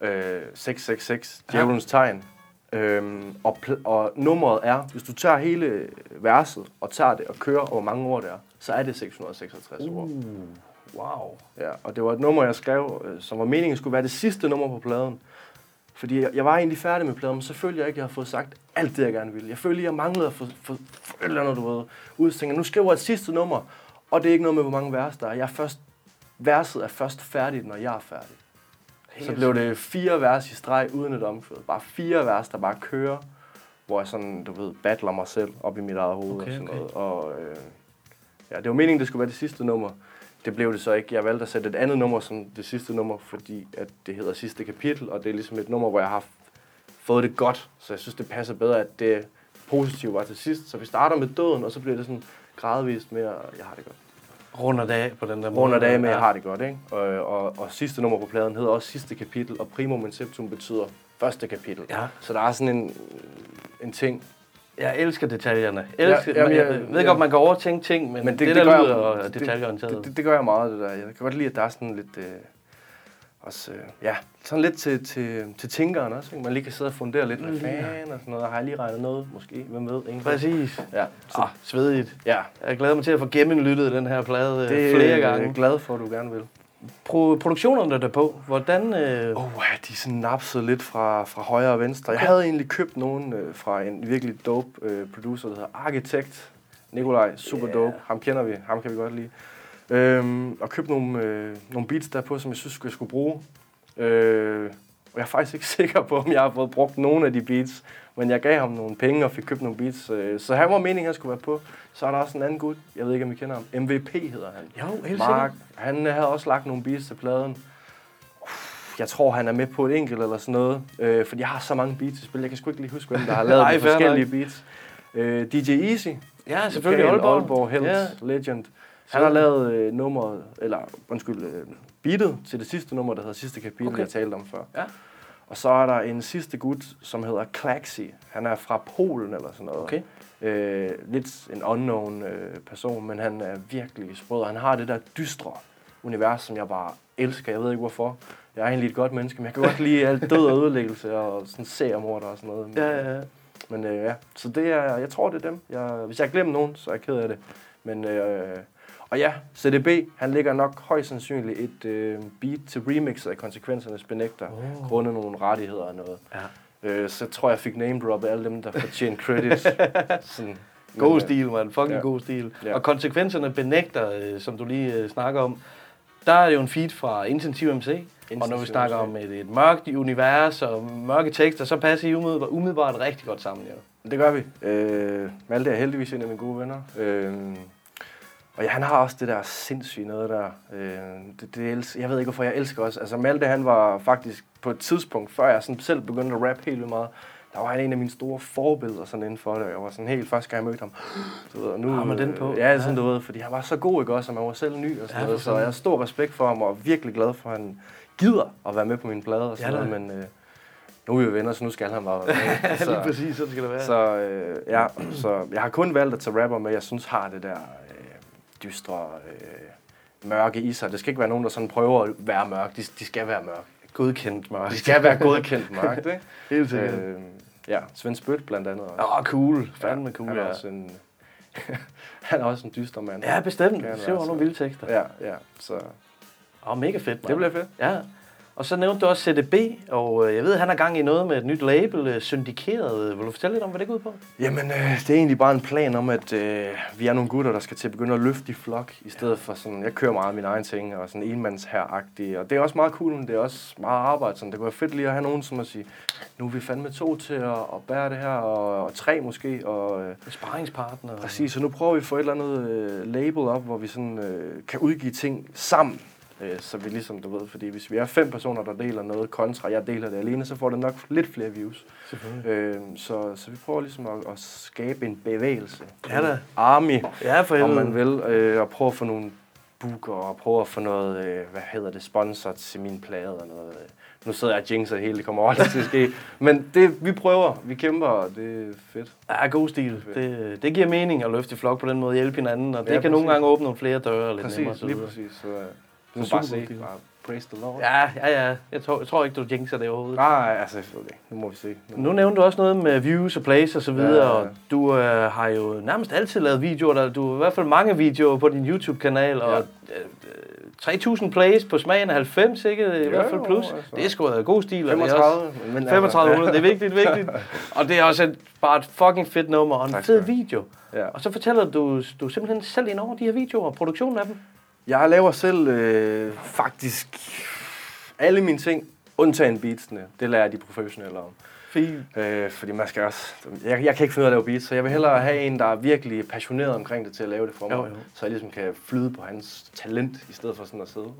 Øh, 666, djævelens tegn. Øhm, og, og nummeret er, hvis du tager hele verset og tager det og kører, hvor mange ord det er, så er det 666 ord. Wow. Ja, og det var et nummer, jeg skrev, øh, som var meningen skulle være det sidste nummer på pladen. Fordi jeg, jeg var egentlig færdig med pladen, men så følte jeg ikke, at jeg havde fået sagt alt det, jeg gerne ville. Jeg følte, at jeg manglede at få, få, få et eller andet, du ved, ud. Så tænkte jeg, nu skriver jeg et sidste nummer, og det er ikke noget med, hvor mange vers der er. Jeg er først, verset er først færdigt, når jeg er færdig. Så blev det fire vers i streg uden et omkvæd. Bare fire vers, der bare kører, hvor jeg sådan, du ved, battler mig selv op i mit eget hoved Okay, og sådan okay. noget. Og, øh, ja, det var meningen, det skulle være det sidste nummer. Det blev det så ikke. Jeg valgte at sætte et andet nummer som det sidste nummer, fordi at det hedder sidste kapitel, og det er ligesom et nummer, hvor jeg har fået det godt. Så jeg synes, det passer bedre, at det positive var til sidst. Så vi starter med døden, og så bliver det sådan gradvist mere, jeg har det godt. Runder det af på den der måde. Runder dage med, Ja. jeg har det godt, ikke? Og, og, og sidste nummer på pladen hedder også sidste kapitel, og primum inceptum betyder første kapitel. Ja. Så der er sådan en, en ting. Jeg elsker detaljerne. Elsker, Ja, jamen, jeg, jeg- jeg ved ja. godt, man kan overtænke ting, men, men det, det, det der gør lyder jeg, det, detaljeorienteret. Det, det, det, gør jeg meget, det der. Jeg kan godt lide, at der er sådan lidt... Øh, også, øh, ja, sådan lidt til, til, til tænkeren også, ikke? Man lige kan sidde og fundere lidt, hvad fanden og sådan noget. Har jeg lige regnet noget, måske? Hvem ved? Ingen Præcis. Ja, så, Ah, svedigt. ja. Jeg glæder mig til at få gennemlyttet den her plade Det det, er flere jeg gange. glad for, at du gerne vil. Pro- produktionerne der på, hvordan... Øh, Oh, de sådan napset lidt fra, fra højre og venstre. Jeg havde egentlig købt nogen øh, fra en virkelig dope øh, producer, der hedder Architect. Nikolaj, super yeah. dope. Ham kender vi, ham kan vi godt lide. Øhm, og købt nogle, øh, nogle beats derpå, som jeg synes, jeg skulle bruge. Øh, og jeg er faktisk ikke sikker på, om jeg har fået brugt nogle af de beats. Men jeg gav ham nogle penge og fik købt nogle beats. Øh, så han var meningen, at han skulle være på. Så er der også en anden gut, jeg ved ikke, om I kender ham. MVP hedder han. jo, helt Mark, sikkert. han havde også lagt nogle beats til pladen. Jeg tror, han er med på et enkelt eller sådan noget. Øh, fordi jeg har så mange beats i spil. Jeg kan sgu ikke lige huske, hvem der har lavet Nej, de forskellige nok. beats. Øh, DJ Easy. Ja, selvfølgelig. Lokal Aalborg. Aalborg Hells Ja. Legend. Han har lavet øh, nummeret, eller undskyld, øh, beatet til det sidste nummer, der hedder Sidste Kapitel, okay. jeg talte om før. Ja. Og så er der en sidste gut, som hedder Klaxi. Han er fra Polen eller sådan noget. Okay. Øh, lidt en unknown øh, person, men han er virkelig sprød. Han har det der dystre univers, som jeg bare elsker. Jeg ved ikke hvorfor. Jeg er egentlig et godt menneske, men jeg kan godt lide alt død og ødelæggelse og sådan seriemorder og sådan noget. Men, Ja, ja, ja. men øh, ja, så det er, jeg tror, det er dem. Jeg, hvis jeg glemmer nogen, så er jeg ked af det. Men, øh, og ja, CDB, han ligger nok højst sandsynligt et øh, beat til remixet af konsekvensernes benægter, oh. grundet nogle rettigheder og noget. Ja. Øh, så tror jeg, jeg fik name droppet alle dem, der fortjener credits. Sådan, God Men, øh, stil, mand. Fucking ja. god stil. Ja. Og konsekvenserne benægter, øh, som du lige øh, snakker om. Der er jo en feed fra Intensiv MC. og når vi Intensiv snakker MC. om et, et mørkt univers og mørke tekster, så passer I umiddelbart, umiddelbart rigtig godt sammen. Jo. Det gør vi. Øh, Malte er heldigvis en af mine gode venner. Øh, og ja, han har også det der sindssyge noget der. Øh, det, det elsker, jeg ved ikke, hvorfor jeg elsker også. Altså Malte, han var faktisk på et tidspunkt, før jeg sådan selv begyndte at rappe helt vildt meget, der var han en af mine store forbilleder sådan inden for det. Jeg var sådan helt første gang, jeg mødte ham. Du ved, og nu, Har man den på? Ja, sådan du ved, fordi han var så god, ikke også, og man var selv ny og sådan Ja, noget. Så jeg har stor respekt for ham, og er virkelig glad for, at han gider at være med på min plade og sådan Ja, noget. Men øh, nu er vi jo venner, så nu skal han bare være med. Ja, lige præcis, sådan skal det være. Så, øh, ja, så jeg har kun valgt at tage rapper med, jeg synes har det der øh, dystre, øh, mørke i sig. Det skal ikke være nogen, der sådan prøver at være mørk. De, de skal være mørk. Godkendt mørkt. De skal være godkendt mørkt, ikke? Helt sikkert. Øh, ja, Svend Spødt blandt andet også. Åh, oh, cool. Fandme cool, han er ja. også en, han er også en dyster mand. Ja, bestemt. Kan han Det være, var så- nogle vilde tekster. Ja, ja, så... Åh, mega fedt, mand. Det bliver fedt. Ja. Og så nævnte du også CDB, og øh, jeg ved, han har gang i noget med et nyt label, øh, Syndikeret. Vil du fortælle lidt om, hvad det går ud på? Jamen, øh, det er egentlig bare en plan om, at øh, vi er nogle gutter, der skal til at begynde at løfte i flok, i stedet for sådan, jeg kører meget mine egne ting, og sådan enmands her Og det er også meget cool, men det er også meget arbejde. Sådan, det kunne være fedt lige at have nogen, som at sige, nu er vi fandme to til at, at bære det her, og, og tre måske, og... Øh, Sparringspartner. Præcis, så nu prøver vi at få et eller andet øh, label op, hvor vi sådan, øh, kan udgive ting sammen. Øh, så vi ligesom, du ved, fordi hvis vi er fem personer, der deler noget kontra, jeg deler det alene, så får det nok lidt flere views. Øh, så, så vi prøver ligesom at, at skabe en bevægelse. Ja da. Army, Ja, for om man vil. Øh, og prøve at få nogle booker, og prøve at få noget, øh, hvad hedder det, sponsor til min plade og noget. Øh. Nu sidder jeg og jinxer det hele, det kommer aldrig til at ske. Men det, vi prøver, vi kæmper, og det er fedt. Ja, god stil. Det, det giver mening at løfte i flok på den måde, hjælpe hinanden, og det Ja, kan nogle præcis. gange åbne nogle flere døre lidt nemmere. Præcis, lige præcis. Så, øh, så bare se, bare praise the Lord. Ja, ja, ja. Jeg tror, jeg tror ikke, du jinxer det overhovedet. Nej, altså, ikke. Nu må vi se. Nu nævnte du også noget med views og plays og så videre, Ja, ja, ja. og du øh, har jo nærmest altid lavet videoer. Der, du har i hvert fald mange videoer på din YouTube-kanal, og øh, øh, 3.000 plays på smagen af 90, ikke? I hvert fald plus. altså. Det er sgu da god stil. og det er 35, også- men altså- 3500, det er vigtigt, vigtigt. Og det er også et, bare et fucking fedt nummer, og en Tak fed du video. Ja. Og så fortæller du, du simpelthen selv ind over de her videoer og produktionen af dem. Jeg laver selv øh, faktisk alle mine ting, undtagen beatsene. Det lærer de professionelle om. Fint. Øh, fordi man skal også... Jeg, jeg kan ikke finde ud af at lave beats, så jeg vil hellere have en, der er virkelig passioneret omkring det til at lave det for mig. Jo, jo. Så jeg ligesom kan flyde på hans talent, i stedet for sådan at sidde.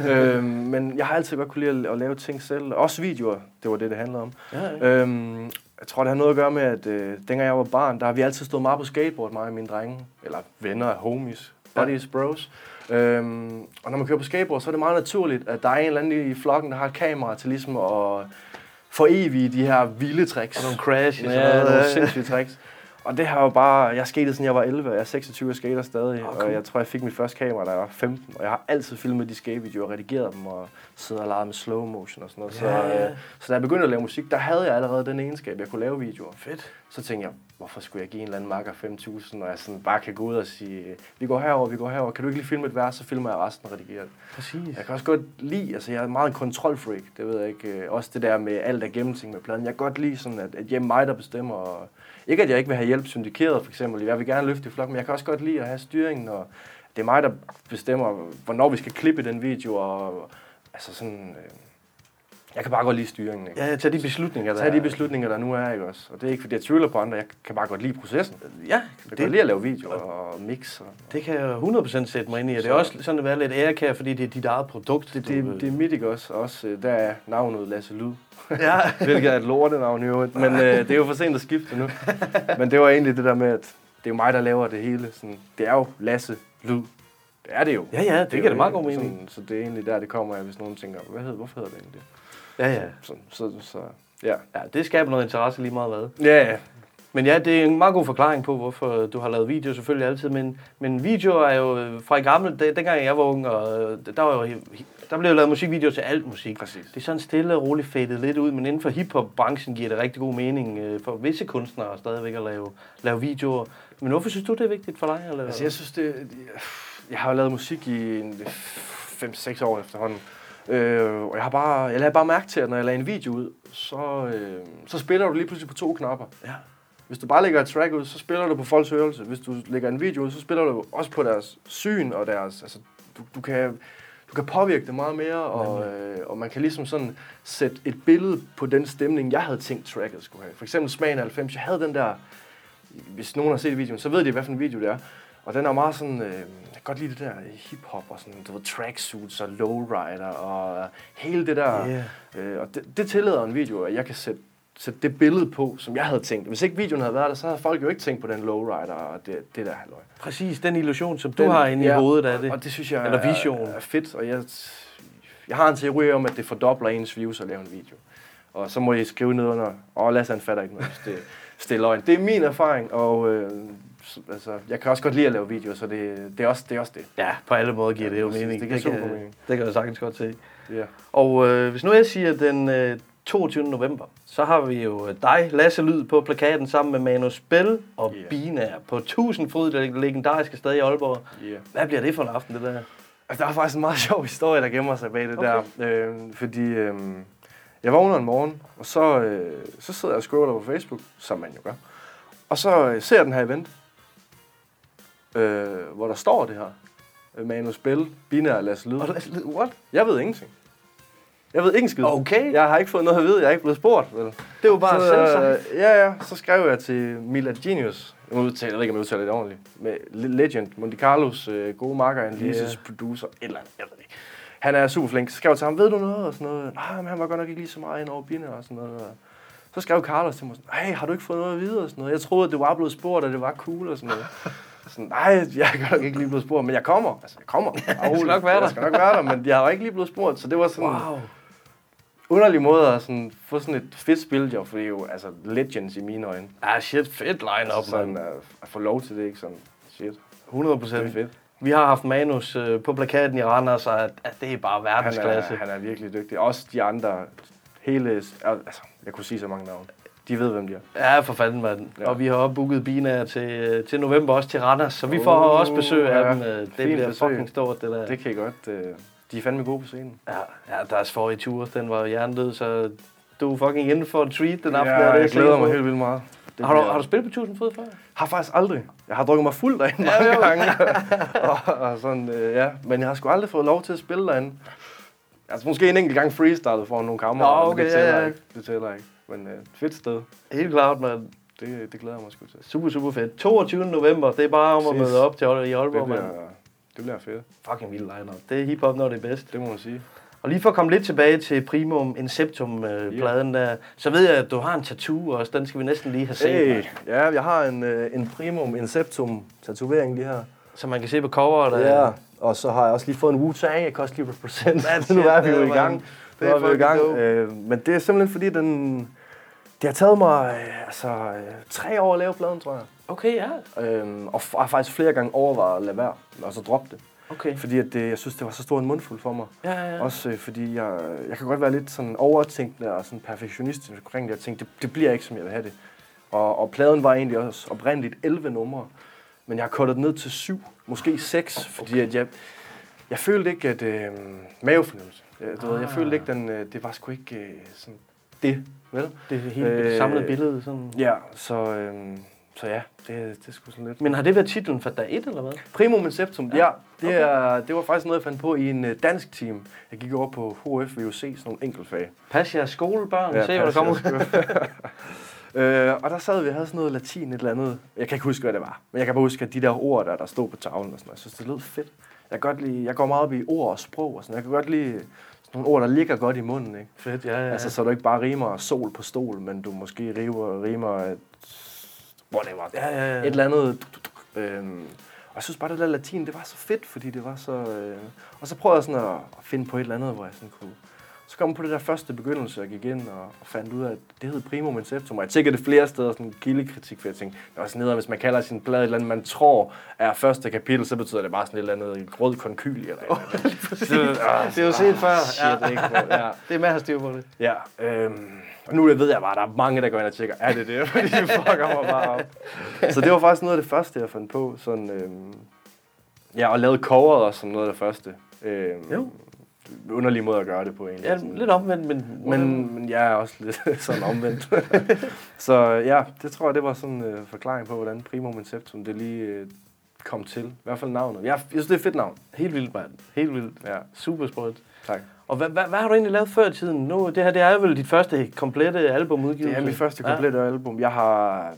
øh, men jeg har altid godt kunne lide at, at lave ting selv. Også videoer, det var det, det handlede om. Ja, ja. Øhm, jeg tror, det har noget at gøre med, at øh, dengang jeg var barn, der har vi altid stået meget på skateboard, mig og mine drenge. Eller venner, homies, buddies, bros. Øhm, og når man kører på skateboard, så er det meget naturligt, at der er en eller anden i flokken, der har et kamera til ligesom at for evigt de her vilde tricks. Og nogle crashes og Ja, noget, nogle sindssyge tricks. Og det har jo bare, jeg skatede siden jeg var 11, og jeg er 26 og skater stadig. Oh, cool. Og jeg tror, jeg fik mit første kamera, da jeg var 15. Og jeg har altid filmet de skatevideoer og redigeret dem, og siddet og leget med slow motion og sådan noget. Så, Ja, ja. øh, så da jeg begyndte at lave musik, der havde jeg allerede den egenskab, jeg kunne lave videoer. Fedt. Så tænkte jeg, hvorfor skulle jeg give en eller anden makker 5.000, når jeg sådan bare kan gå ud og sige, vi går herover, vi går herover. Kan du ikke lige filme et vers, så filmer jeg resten og redigerer det. Præcis. Jeg kan også godt lide, altså jeg er meget en kontrolfreak, det ved jeg ikke. øh, Også det der med alt er gennemtænkt med pladen. Jeg kan godt lide sådan, at, at hjemme mig, der bestemmer. Og ikke at jeg ikke vil have hjælp syndikeret, for eksempel. Jeg vil gerne løfte i flok, men jeg kan også godt lide at have styringen, og det er mig, der bestemmer, hvornår vi skal klippe den video, og altså sådan... Øh, jeg kan bare godt lide styringen, ikke? Ja, ja, tag de beslutninger, der Tag de er. beslutninger, der nu er, ikke også? Og det er ikke, fordi jeg tvivler på andre. Jeg kan bare godt lide processen. Ja, Jeg kan det- godt lide at lave videoer og mix. Og, Det kan jeg 100% sætte mig ind i, og det er Så- også sådan at være lidt ærekær, fordi det er dit eget produkt. det, det, det er mit, ikke også? Også øh, der er navnet Lasse Lyd. Ja. Hvilket er et lortenavn i øvrigt. Men øh, det er jo for sent at skifte nu. Men det var egentlig det der med, at det er jo mig, der laver det hele. Sådan, det er jo Lasse Lyd. Det er det jo. Ja, ja, det giver er da jo meget god sådan- mening. Så det er egentlig der, det kommer af, hvis nogen tænker, hvad hedder, hvorfor hedder det egentlig det? Ja, ja. Så, så, så, ja. Ja, det skaber noget interesse lige meget hvad. Ja, ja. Men ja, det er en meget god forklaring på, hvorfor du har lavet video selvfølgelig altid. Men, men video er jo fra i gamle, det, dengang jeg var ung, og der, var jo, der blev jo lavet musikvideoer til alt musik. Præcis. Det er sådan stille og roligt fadet lidt ud, men inden for hiphop-branchen giver det rigtig god mening øh, for visse kunstnere stadigvæk at lave, lave videoer. Men hvorfor synes du, det er vigtigt for dig? Eller? Altså, jeg synes, det... Jeg har jo lavet musik i 5-6 år efterhånden. Øh, og jeg har bare, jeg lader bare mærke til, at når jeg lader en video ud, så, øh, så spiller du lige pludselig på to knapper. Ja. Hvis du bare lægger et track ud, så spiller du på folks hørelse. Hvis du lægger en video ud, så spiller du også på deres syn og deres... Altså, du, du kan, du kan påvirke det meget mere, og, øh, og man kan ligesom sådan sætte et billede på den stemning, jeg havde tænkt tracket skulle have. For eksempel Smagen af 90, jeg havde den der... Hvis nogen har set videoen, så ved de, hvad for en video det er. Og den er meget sådan... Øh, kan godt lide det der hip-hop og sådan, du ved, tracksuits og lowrider og hele det der... Yeah. Øh, og det, det tillader en video, at jeg kan sætte, sætte det billede på, som jeg havde tænkt. Hvis ikke videoen havde været der, så havde folk jo ikke tænkt på den lowrider og det, det der halløj. Præcis, den illusion, som du Den- har inde i hovedet af det. Og det synes jeg Eller er- vision. er fedt, og jeg, jeg har en teori om, at det fordobler ens views at lave en video. Og så må I skrive ned under, åh, Lasse han fatter ikke noget, det, det er løgn. Det er min erfaring, og øh, altså, jeg kan også godt lide at lave videoer, så det, det, er, også, det er også det. Ja, på alle måder giver Ja, det jo mening. Det giver kan, super mening. det kan jeg sagtens godt se. Ja. Og øh, hvis nu jeg siger den øh, 22. november, så har vi jo øh, dig, Lasse Lyd, på plakaten sammen med Manus Bell og Yeah. Binær på Tusindfryd, det legendariske sted i Aalborg. Yeah. Hvad bliver det for en aften, det der? Altså, der er faktisk en meget sjov historie, der gemmer sig bag det Okay. der. Øh, fordi øh, jeg vågner en morgen, og så, øh, så sidder jeg og scroller på Facebook, som man jo gør. Og så øh, ser jeg den her event, øh, hvor der står det her. Øh, Manus Bell, Bina og Lasse Lyd. Og Lasse Lyd, what? Jeg ved ingenting. Jeg ved ikke en skid. Okay. Jeg har ikke fået noget at vide. Jeg er ikke blevet spurgt. Vel? Det var bare så, øh, Ja, ja. Så skrev jeg til Mila Genius. Jeg, må udtale, jeg ved ikke, om jeg udtaler det ordentligt. Med Le- Legend, Monte Carlos øh, gode makker, Annelises Yeah. producer, et eller andet, jeg ved ikke. Han er super flink. Så skrev jeg til ham, ved du noget? Og sådan noget. Nej, men han var godt nok ikke lige så meget ind over bine og sådan noget. Og så skrev Carlos til mig sådan, hey, har du ikke fået noget at vide? Og sådan noget. Jeg troede, at det var blevet spurgt, og det var cool og sådan noget. Sådan, nej, jeg er nok ikke lige blevet spurgt, men jeg kommer. Altså, jeg kommer. Jeg skal nok være der. Jeg skal nok være der, men jeg har ikke lige blevet spurgt, så det var sådan Wow. underlig måde at sådan, få sådan et fedt spil, jo, for det er jo altså legends i mine øjne. Ah, shit, fedt line-up, sådan, mand. at, at få lov til det, ikke sådan, shit. 100 Det er procent. fedt. Vi har haft Manus øh, på plakaten i Randers, og at, at det er bare Han er, verdensklasse. han er virkelig dygtig. Også de andre, hele, altså, jeg kunne sige så mange navne. De ved, hvem de er. Ja, for fanden, mand. Ja. Og vi har også booket Bina til, øh, til november, også til Randers, så vi får Oh, også besøg af ja. dem. øh, Det Fint bliver besøg. fucking stort, det der. Det kan I godt. Øh, de er fandme gode på scenen. Ja, ja, deres forrige tur, den var hjernedød, så du er fucking inden for en treat den aften. ja, er det, jeg glæder mig på. helt vildt meget. Det Har du, har du spillet på 1000 fod før? Har faktisk aldrig. Jeg har drukket mig fuld derinde Ja, mange jo. gange. og, og sådan, øh, ja. Men jeg har sgu aldrig fået lov til at spille derinde. Altså måske en enkelt gang freestylet foran nogle kammerater. Nå, men det okay, ja, tæller ja. ikke. Det tæller ikke. Men øh, fedt sted. Helt klart, mand. Det, det glæder jeg mig sgu til. Super, super fedt. 22. november, det er bare om at møde op til i Det Aalborg, mand. bliver, det bliver fedt. Fucking vild line Det er hiphop, når det er bedst. Det må man sige. Og lige for at komme lidt tilbage til Primum Inceptum-pladen der, så ved jeg, at du har en tattoo også. Den skal vi næsten lige have set. Hey, mand. ja, jeg har en, øh, en primum inceptum tatovering lige her. Så man kan se på coveret. der. Ja, og så har jeg også lige fået en Wu-Tang, jeg kan også lige represent. Nu er vi jo det i gang. det er er vi i gang. Øh, men det er simpelthen fordi, den, Det har taget mig øh, altså, øh, tre år at lave pladen, tror jeg. Okay, ja. Øhm, og f- har faktisk flere gange overvejet at lade være, og så droppe det. Okay. Fordi at det, jeg synes, det var så stor en mundfuld for mig. Ja, ja, ja. Også øh, fordi jeg, jeg kan godt være lidt sådan overtænkende og sådan perfektionistisk omkring det. Jeg tænkte, det, det bliver ikke, som jeg vil have det. Og, og pladen var egentlig også oprindeligt 11 numre. Men jeg har kortet ned til syv, måske seks, fordi okay. at jeg, jeg følte ikke, at øh, mavefornemmelse. Jeg, du ved, jeg Ah. følte ikke, den, øh, det var sgu ikke øh, sådan det, vel? Det hele øh, samlede billede. Sådan. Ja, så, øh, så ja, det, det er sgu sådan lidt. Men har det været titlen for dag 1, eller hvad? Primo Conceptum, ja. Ja, ja det, okay. er, det var faktisk noget, jeg fandt på i en uh, dansk team. Jeg gik over på HF VUC, sådan nogle enkeltfag. Pas jeres skolebørn, ja, se hvad der kommer ud. øh, og der sad vi og havde sådan noget latin et eller andet. Jeg kan ikke huske, hvad det var. Men jeg kan bare huske, at de der ord, der, der stod på tavlen og sådan noget, jeg synes, det lød fedt. Jeg, kan godt lide, jeg går meget op i ord og sprog og sådan Jeg kan godt lide nogle ord, der ligger godt i munden. Ikke? Fedt, ja, ja, ja. Altså, så du ikke bare rimer sol på stol, men du måske rimer, rimer et, whatever. Ja, ja, ja. Et eller andet. Øhm, og jeg synes bare, det der latin, det var så fedt, fordi det var så... Øh, og så prøvede jeg sådan at, at finde på et eller andet, hvor jeg sådan kunne... Så kom på det der første begyndelse, og gik ind og, og fandt ud af, at det hed Primo Conceptum. Og jeg tænker det flere steder, sådan en kildekritik, for jeg tænkte, det var sådan noget, hvis man kalder sin blad et eller andet, man tror er første kapitel, så betyder det bare sådan et eller andet rød konkyl eller et eller andet. det, det er jo set før. Shit, Ja. ikke? Ja. Det er med at have styr på det. Ja, øhm, og nu ved jeg bare, at der er mange, der går ind og tjekker, er det det? Fordi det fucker mig bare op. Så det var faktisk noget af det første, jeg fandt på. Sådan, øhm, ja, og lavede coveret også som noget af det første. Øhm, Jo. Underlig måde at gøre det på egentlig. Ja, Sådan. lidt omvendt, men... Men, men jeg er også lidt sådan omvendt. så ja, det tror jeg, det var sådan en øh, forklaring på, hvordan Primo Conceptum det lige øh, kom til. I hvert fald navnet. Jeg, jeg synes, det er et fedt navn. Helt vildt, mand. Helt vildt. Ja, Super sprødt. tak. Og hvad, hvad, hvad, har du egentlig lavet før i tiden? Nu, det her det er vel dit første komplette albumudgivelse? Det er mit første komplette ja. album. Jeg har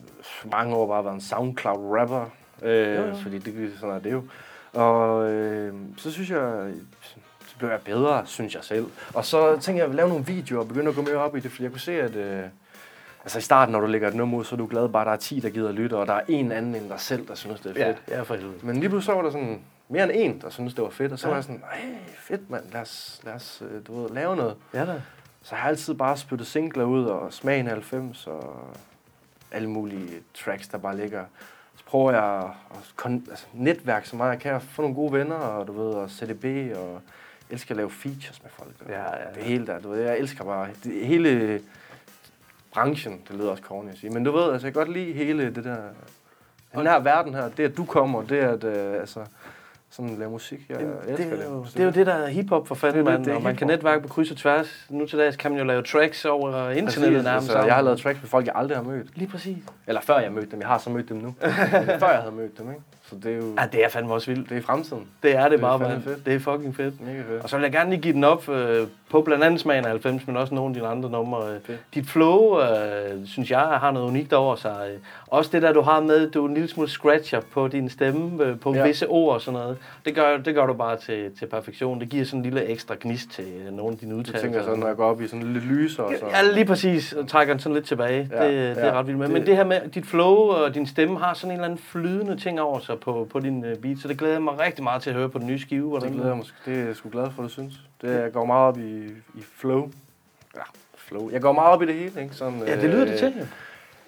mange år bare været en SoundCloud-rapper, øh, Jo, jo. fordi det, sådan er det jo. Og øh, så synes jeg, blev jeg bedre, synes jeg selv. Og så tænkte jeg, at jeg lave nogle videoer og begynde at gå mere op i det, fordi jeg kunne se, at... Øh, altså i starten, når du lægger et nummer ud, så er du glad bare, at der er 10, der gider lytte, og der er en anden end dig selv, der synes, det er Ja, fedt. ja, for helvede. Men lige pludselig så var der sådan mere end en, der synes det var fedt, og så Ja. var jeg sådan, hey, fedt mand, lad os, lad os øh, du ved, lave noget. Ja da. Så jeg har altid bare spyttet singler ud, og Smagen 90, og alle mulige tracks, der bare ligger. Så prøver jeg at kon- altså, netværk så meget jeg kan, få nogle gode venner, og du ved, og CDB, og elsker at lave features med folk. og Ja, ja, ja. Det hele der, du ved, jeg elsker bare, det, hele branchen, det lyder også corny at sige, men du ved, altså jeg kan godt lide hele det der, den her verden her, det at du kommer, det at, øh, altså, sådan lave musik, jeg, det, elsker er det. jo, det er jo det, der er hiphop for fanden, Det det, mand. det Og man kan netværke på kryds og tværs. Nu til dags kan man jo lave tracks over internettet nærmest. Altså, jeg har lavet tracks med folk, jeg aldrig har mødt. Lige præcis. Eller før jeg mødte dem. Jeg har så mødt dem nu. Før jeg havde mødt dem, ikke? Så det er jo... Ja, det er fandme også vildt. Det er fremtiden. Det er det Det er bare, fandme mand. fedt. Det er fucking fedt. Mega fedt. Og så vil jeg gerne lige give den op øh, på blandt andet smagen af 90, men også nogle af dine andre numre. Øh. Fedt. Dit flow, øh, synes jeg, har noget unikt over sig. Øh. Også det der, du har med, du er en lille smule scratcher på din stemme, øh, på Ja. visse ord og sådan noget. Det gør, det gør du bare til, til perfektion. Det giver sådan en lille ekstra gnist til øh, nogle af dine Jeg udtalelser. tænker sådan, når jeg går op i sådan lidt lyser og så... Ja, lige præcis. Og trækker den sådan lidt tilbage. Ja, det, det er ret vildt med. Det- Men det her med, dit flow og din stemme har sådan en eller anden flydende ting over sig på, på din beat, så det glæder jeg mig rigtig meget til at høre på den nye skive. Det Hvordan glæder jeg mig. Det er jeg sgu glad for, du synes. Det, jeg går meget op i, i flow. Ja, flow. Jeg går meget op i det hele, ikke? Sådan, Ja, det lyder det øh, til. jo.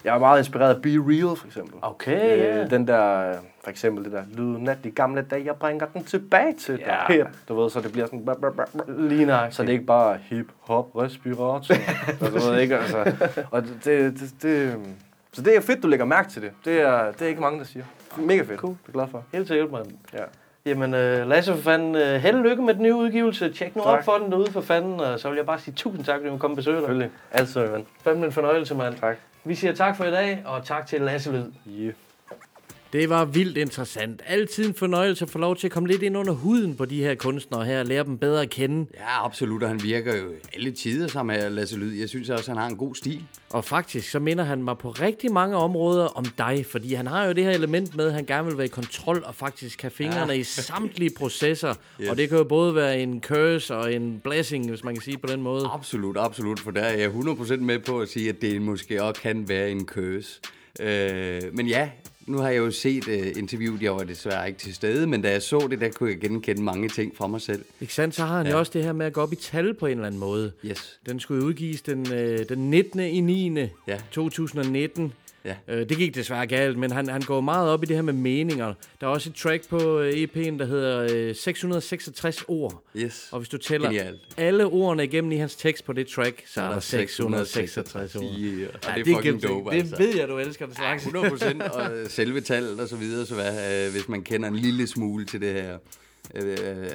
Jeg er meget inspireret af Be Real, for eksempel. Okay. Øh, den der, øh, for eksempel det der, lyden af de gamle dage, jeg bringer den tilbage til dig. Ja. Hip. Du ved, så det bliver sådan... Blah, blah, blah. Lige nok. Så det er ikke bare hip, hop, respirator. du ved ikke, altså. Og det, det, det, det, så det er fedt, du lægger mærke til det. Det er, det er ikke mange, der siger. Mega fedt. Cool. Det er glad for. Helt sikkert, mand. Ja. Jamen, øh, Lasse for fanden, øh, held og lykke med den nye udgivelse. Tjek nu Tak. op for den derude for fanden, og så vil jeg bare sige tusind tak, fordi du kom og besøge dig. Selvfølgelig. Altid, ven. Fandme en fornøjelse, mand. Tak. Vi siger tak for i dag, og tak til Lasse Lyd. Yeah. Det var vildt interessant. Altid en fornøjelse at få lov til at komme lidt ind under huden på de her kunstnere her og lære dem bedre at kende. Ja, absolut, og han virker jo alle tider sammen med Lasse Lyd. Jeg synes også, han har en god stil. Og faktisk så minder han mig på rigtig mange områder om dig, fordi han har jo det her element med, at han gerne vil være i kontrol og faktisk have fingrene ja. i samtlige processer. Yes. Og det kan jo både være en curse og en blessing, hvis man kan sige på den måde. Absolut, absolut, for der er jeg 100% med på at sige, at det måske også kan være en curse. Øh, men ja, nu har jeg jo set uh, interviewet, jeg var desværre ikke til stede, men da jeg så det, der kunne jeg genkende mange ting fra mig selv. Ikke sandt? Så har han ja. Jo også det her med at gå op i tal på en eller anden måde. Yes. Den skulle udgives den, øh, den 19. i 9. Ja. 2019. Ja. Øh, det gik desværre galt, men han, han går meget op i det her med meninger. Der er også et track på øh, EP'en, der hedder øh, 666 ord. Yes. Og hvis du tæller Genialt. alle ordene igennem i hans tekst på det track, så er der 666 ord. Yeah. Ja, det er det fucking dope, det altså. ved jeg, du elsker det slags. 100 procent, og øh, selve tallet og så videre, så hvad, øh, hvis man kender en lille smule til det her. Øh, øh, øh,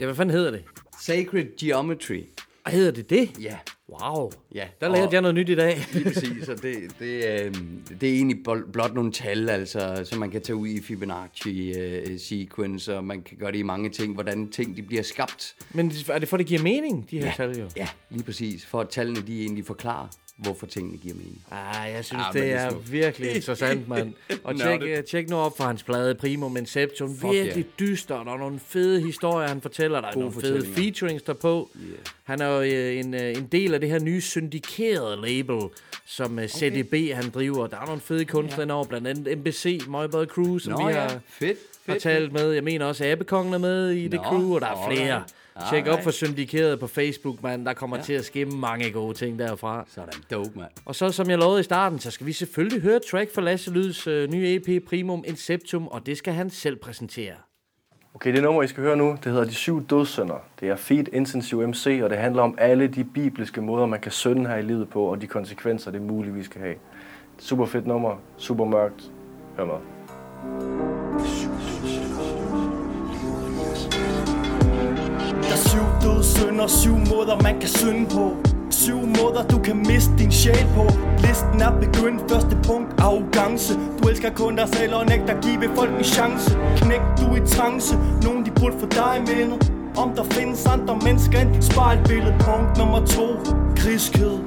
Ja, hvad fanden hedder det? Sacred Geometry. Og hedder det det? Ja. Wow. Ja. Der lærte og- jeg noget nyt i dag. Lige præcis, og det, det, øh, det er egentlig blot nogle tal, altså, som man kan tage ud i Fibonacci-sequence, og man kan gøre det i mange ting, hvordan ting de bliver skabt. Men er det for, det giver mening, de her Ja. tal jo? Ja, lige præcis, for at tallene de egentlig forklarer, hvorfor tingene giver mening. Ah, jeg synes, Ah, men det det er er smukt. virkelig interessant, mand. Og tjek, det- det... tjek nu op for hans plade Primum Inception. Fuck Virkelig dystert, og nogle fede historier, han fortæller. Der er nogle fede featurings derpå. Yeah. Han er jo øh, en, øh, en del af det her nye syndikerede label, som øh, CDB han driver. Der er nogle fede kunstnere yeah. over, blandt andet MBC, Møjbad Crew, som Nå vi ja, har, fedt, har fedt, talt med. Jeg mener også, Abekongen er med i det Nå, crew, og der er flere. Alright. Tjek op for syndikeret på Facebook, mand. Der kommer ja. Til at ske mange gode ting derfra. Sådan, dope, mand. Og så som jeg lovede i starten, så skal vi selvfølgelig høre track fra Lasse Lyds øh, nye EP Primum Inceptum, og det skal han selv præsentere. Okay, det nummer, I skal høre nu, det hedder De Syv Dødssynder. Det er Feed Intensive MC, og det handler om alle de bibelske måder, man kan synde her i livet på, og de konsekvenser, det muligvis skal have. Super fedt nummer, super mørkt. Hør med. Der er syv døde sønder, syv måder man kan synde på. Syv måder du kan miste din sjæl på. Listen er begyndt, første punkt arrogance. Du elsker kun dig selv og nægter give folk en chance. Knæk du i trance, nogen de burde få dig med Om der findes andre mennesker end dit spejlbillede. Punkt nummer to, griskhed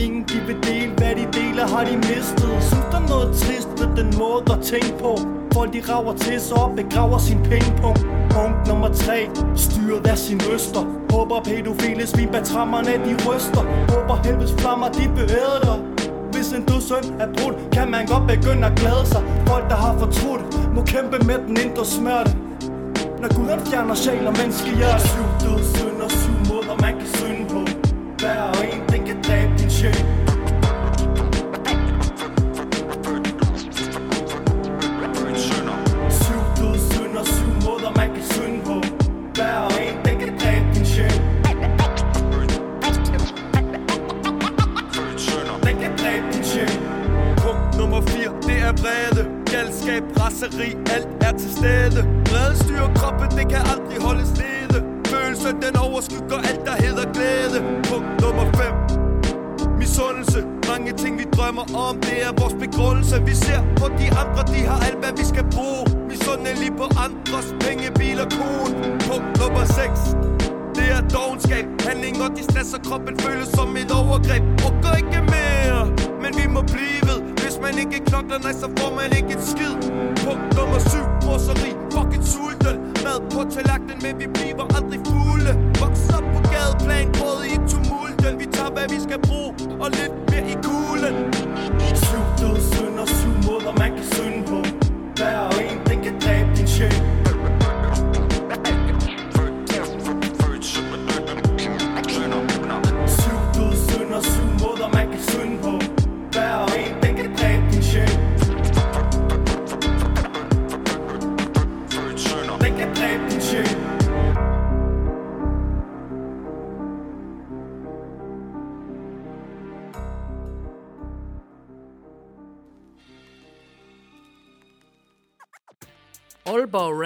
Ingen de vil dele, hvad de deler har de mistet. Synes der noget trist ved den måde at tænke på? Folk de rager til sig og begraver sin pengepunkt Punkt nummer 3 Styret af sin øster. Håber pædofile svin bag trammerne de ryster. Håber helvedes flammer de beæder. Dig hvis en dødsøn er brudt, kan man godt begynde at glæde sig. Folk der har fortrudt, må kæmpe med den indre smerte. Når Gud han fjerner sjæl og menneskehjerte. Syv dødssynder, syv måder man kan synde på. Hver en,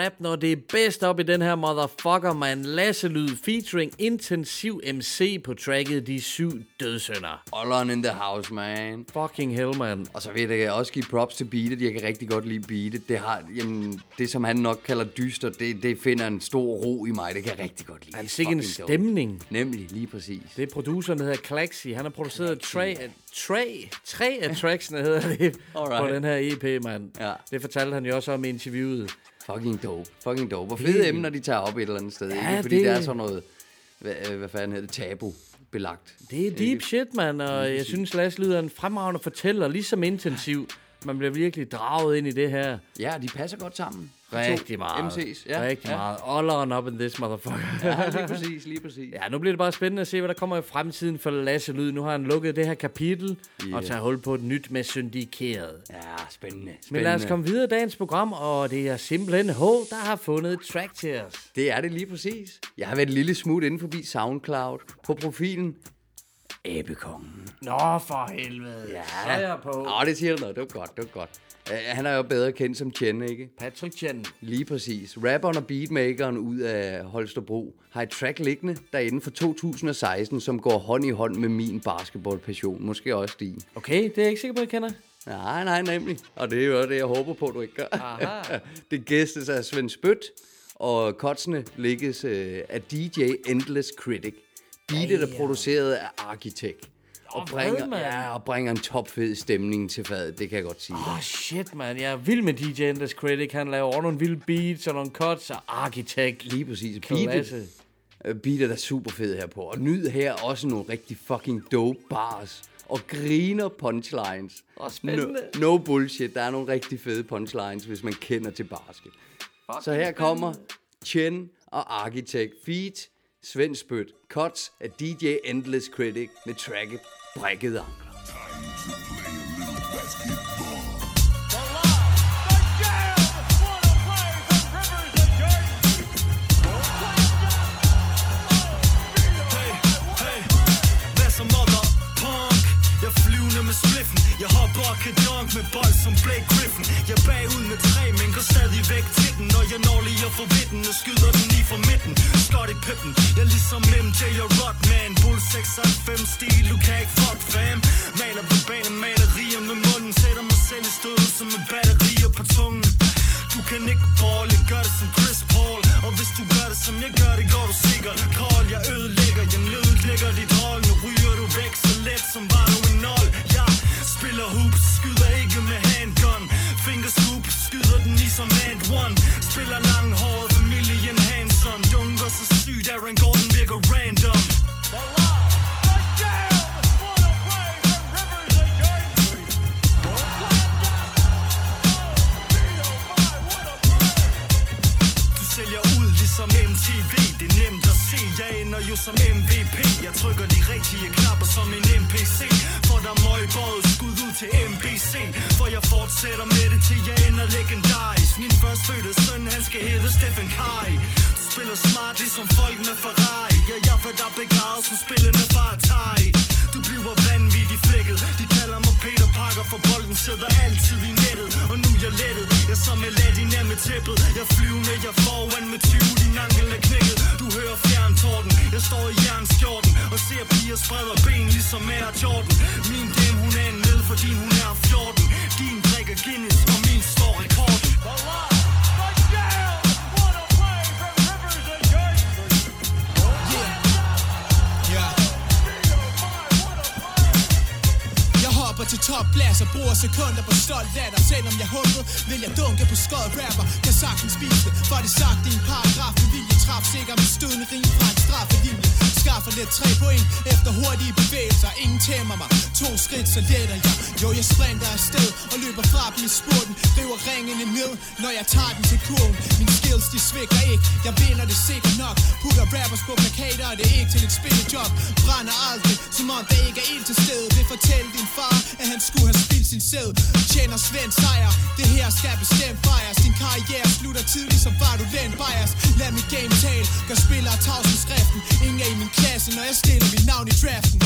Rap, når det er bedst op i den her motherfucker, man. Lasse Lyd featuring Intensiv MC på tracket De Syv Dødsønder. All in the house, man. Fucking hell, man. Og så vil jeg også give props til beatet. Jeg kan rigtig godt lide beatet. Det, har, jamen, det som han nok kalder dyster, det, det finder en stor ro i mig. Det kan jeg rigtig godt lide. Han sikke en fucking dope. stemning. Nemlig, lige præcis. Det er produceren, der hedder Klaxi. Han har produceret tre, tre, tre af tracksene, hedder det, på den her EP, mand. Ja. Det fortalte han jo også om i interviewet. Fucking dope. Fucking dope. Og fede emner, de tager op et eller andet sted. Ja, ikke? Fordi det- det... er sådan noget, hvad, øh, hvad fanden hedder det, tabu belagt. Det er deep shit, mand, og jeg synes, Lasse lyder en fremragende fortæller, ligesom intensiv. Man bliver virkelig draget ind i det her. Ja, de passer godt sammen. Rigtig meget. MC's, ja. Rigtig ja. meget. All on up in this motherfucker. Ja, lige præcis, lige præcis. Ja, nu bliver det bare spændende at se, hvad der kommer i fremtiden for Lasse Lyd. Nu har han lukket det her kapitel Ja. og tager hul på et nyt med syndikeret. Ja, spændende. Men lad os komme videre i dagens program, og det er simpelthen H, der har fundet et track til os. Det er det lige præcis. Jeg har været et lille smut inde forbi SoundCloud. På profilen, Æbekongen. Nå, for helvede. Ja. Så er jeg på. Åh, det siger noget. Det var godt, det var godt. Han er jo bedre kendt som Chen, ikke? Patrick Chen. Lige præcis. Rapperen og beatmakeren ud af Holstebro har et track liggende derinde fra 2016, som går hånd i hånd med min basketballpassion. Måske også din. Okay, det er jeg ikke sikker på, jeg kender. Nej, nej, nemlig. Og det er jo det, jeg håber på, du ikke gør. Aha. det gæstes af Svend Spødt, og kotsene ligges øh, af DJ Endless Critic. Beatet er produceret af Architect. Og hvad, bringer, mand? ja, og bringer en topfed stemning til fadet, det kan jeg godt sige. Åh, oh, shit, man. Jeg er vild med DJ Endless Critic. Han laver også nogle vilde beats og nogle cuts og Architect. Lige præcis. Klasse. Beatet, øh, beatet er super fed her på. Og nyd her også nogle rigtig fucking dope bars. Og griner punchlines. Åh, spændende. No, no bullshit. Der er nogle rigtig fede punchlines, hvis man kender til basket. Så her kommer Chen og Architect Feat. Svend Spødt. Cuts af DJ Endless Critic med tracket brækkede Ankler. Dunk med bold som Blake Griffin. Jeg bagud med tre, men går stadig væk til den. Når jeg når lige at få vidden og skyder den lige fra midten. Skot i pippen. Jeg er ligesom MJ og Rodman. Bull 96 stil, du kan ikke fuck fam. Maler på banen, malerier med munden. Sætter mig selv i stødet som med batterier på tungen. Du kan ikke ball, jeg gør det som Chris Paul. Og hvis du gør det som jeg gør det, går du sikkert. Kold, jeg ødelægger, jeg nødlægger dit hold. Nu ryger du væk så let som var du en nol Jeg spiller hoops, skyder ikke med handgun Fingerscoop, skyder den i som and one Spiller langhåret, familien Hanson Dunker så sygt, Aaron Gordon virker random Du sælger ud ligesom MTV jeg ender jo som MVP Jeg trykker de rigtige knapper som en NPC For der er møgbåret skud ud til MBC For jeg fortsætter med det til jeg ender legendarisk. Min førstfødte søn, han skal hedde Stephen Kai. Du spiller smart ligesom folk med Ferrari Ja, jeg får dig begravet som spillende fra Atari Du bliver vanvittig flækket. De kalder mig Peter Parker For bolden sidder altid i nettet. Og nu er jeg lettet. Jeg er som Aladdin er med tæppet. Jeg flyver med foran med 20 Din ankel er knækket. Du hører torden. Jeg står i jernskjorten Og ser piger spreder ben ligesom Air Jordan. Min dame hun er en med fordi hun er 14 Din drikker Guinness og min står rekorden. Hopper til topplads og bruger sekunder på stolt latter. Selvom jeg håber, vil jeg dunke på skød rapper. Kan sagtens spise det, for det sagt i en paragraf Med vilje traf sikker med stødende rim fra Skaffer lidt tre point efter hurtige bevægelser Ingen tæmmer mig, to skridt så letter jeg. Jo, jeg sprinter afsted og løber fra dem i spurten. River ringene ned, når jeg tager den til kurven. Mine skills, de svikker ikke, jeg vinder det sikkert nok. Putter rappers på plakater, det er ikke til et spillejob Brænder aldrig, som om der ikke er ild til stede. Vil fortælle din far, at han skulle have spildt sin sæd. Tjener Svend sejr, det her skal bestemt fejres. Din karriere slutter tidligt, så var du den bias. Lad mit game tale, gør spillere tavs skriften. Ingen er i min klasse, når jeg stiller mit navn i draften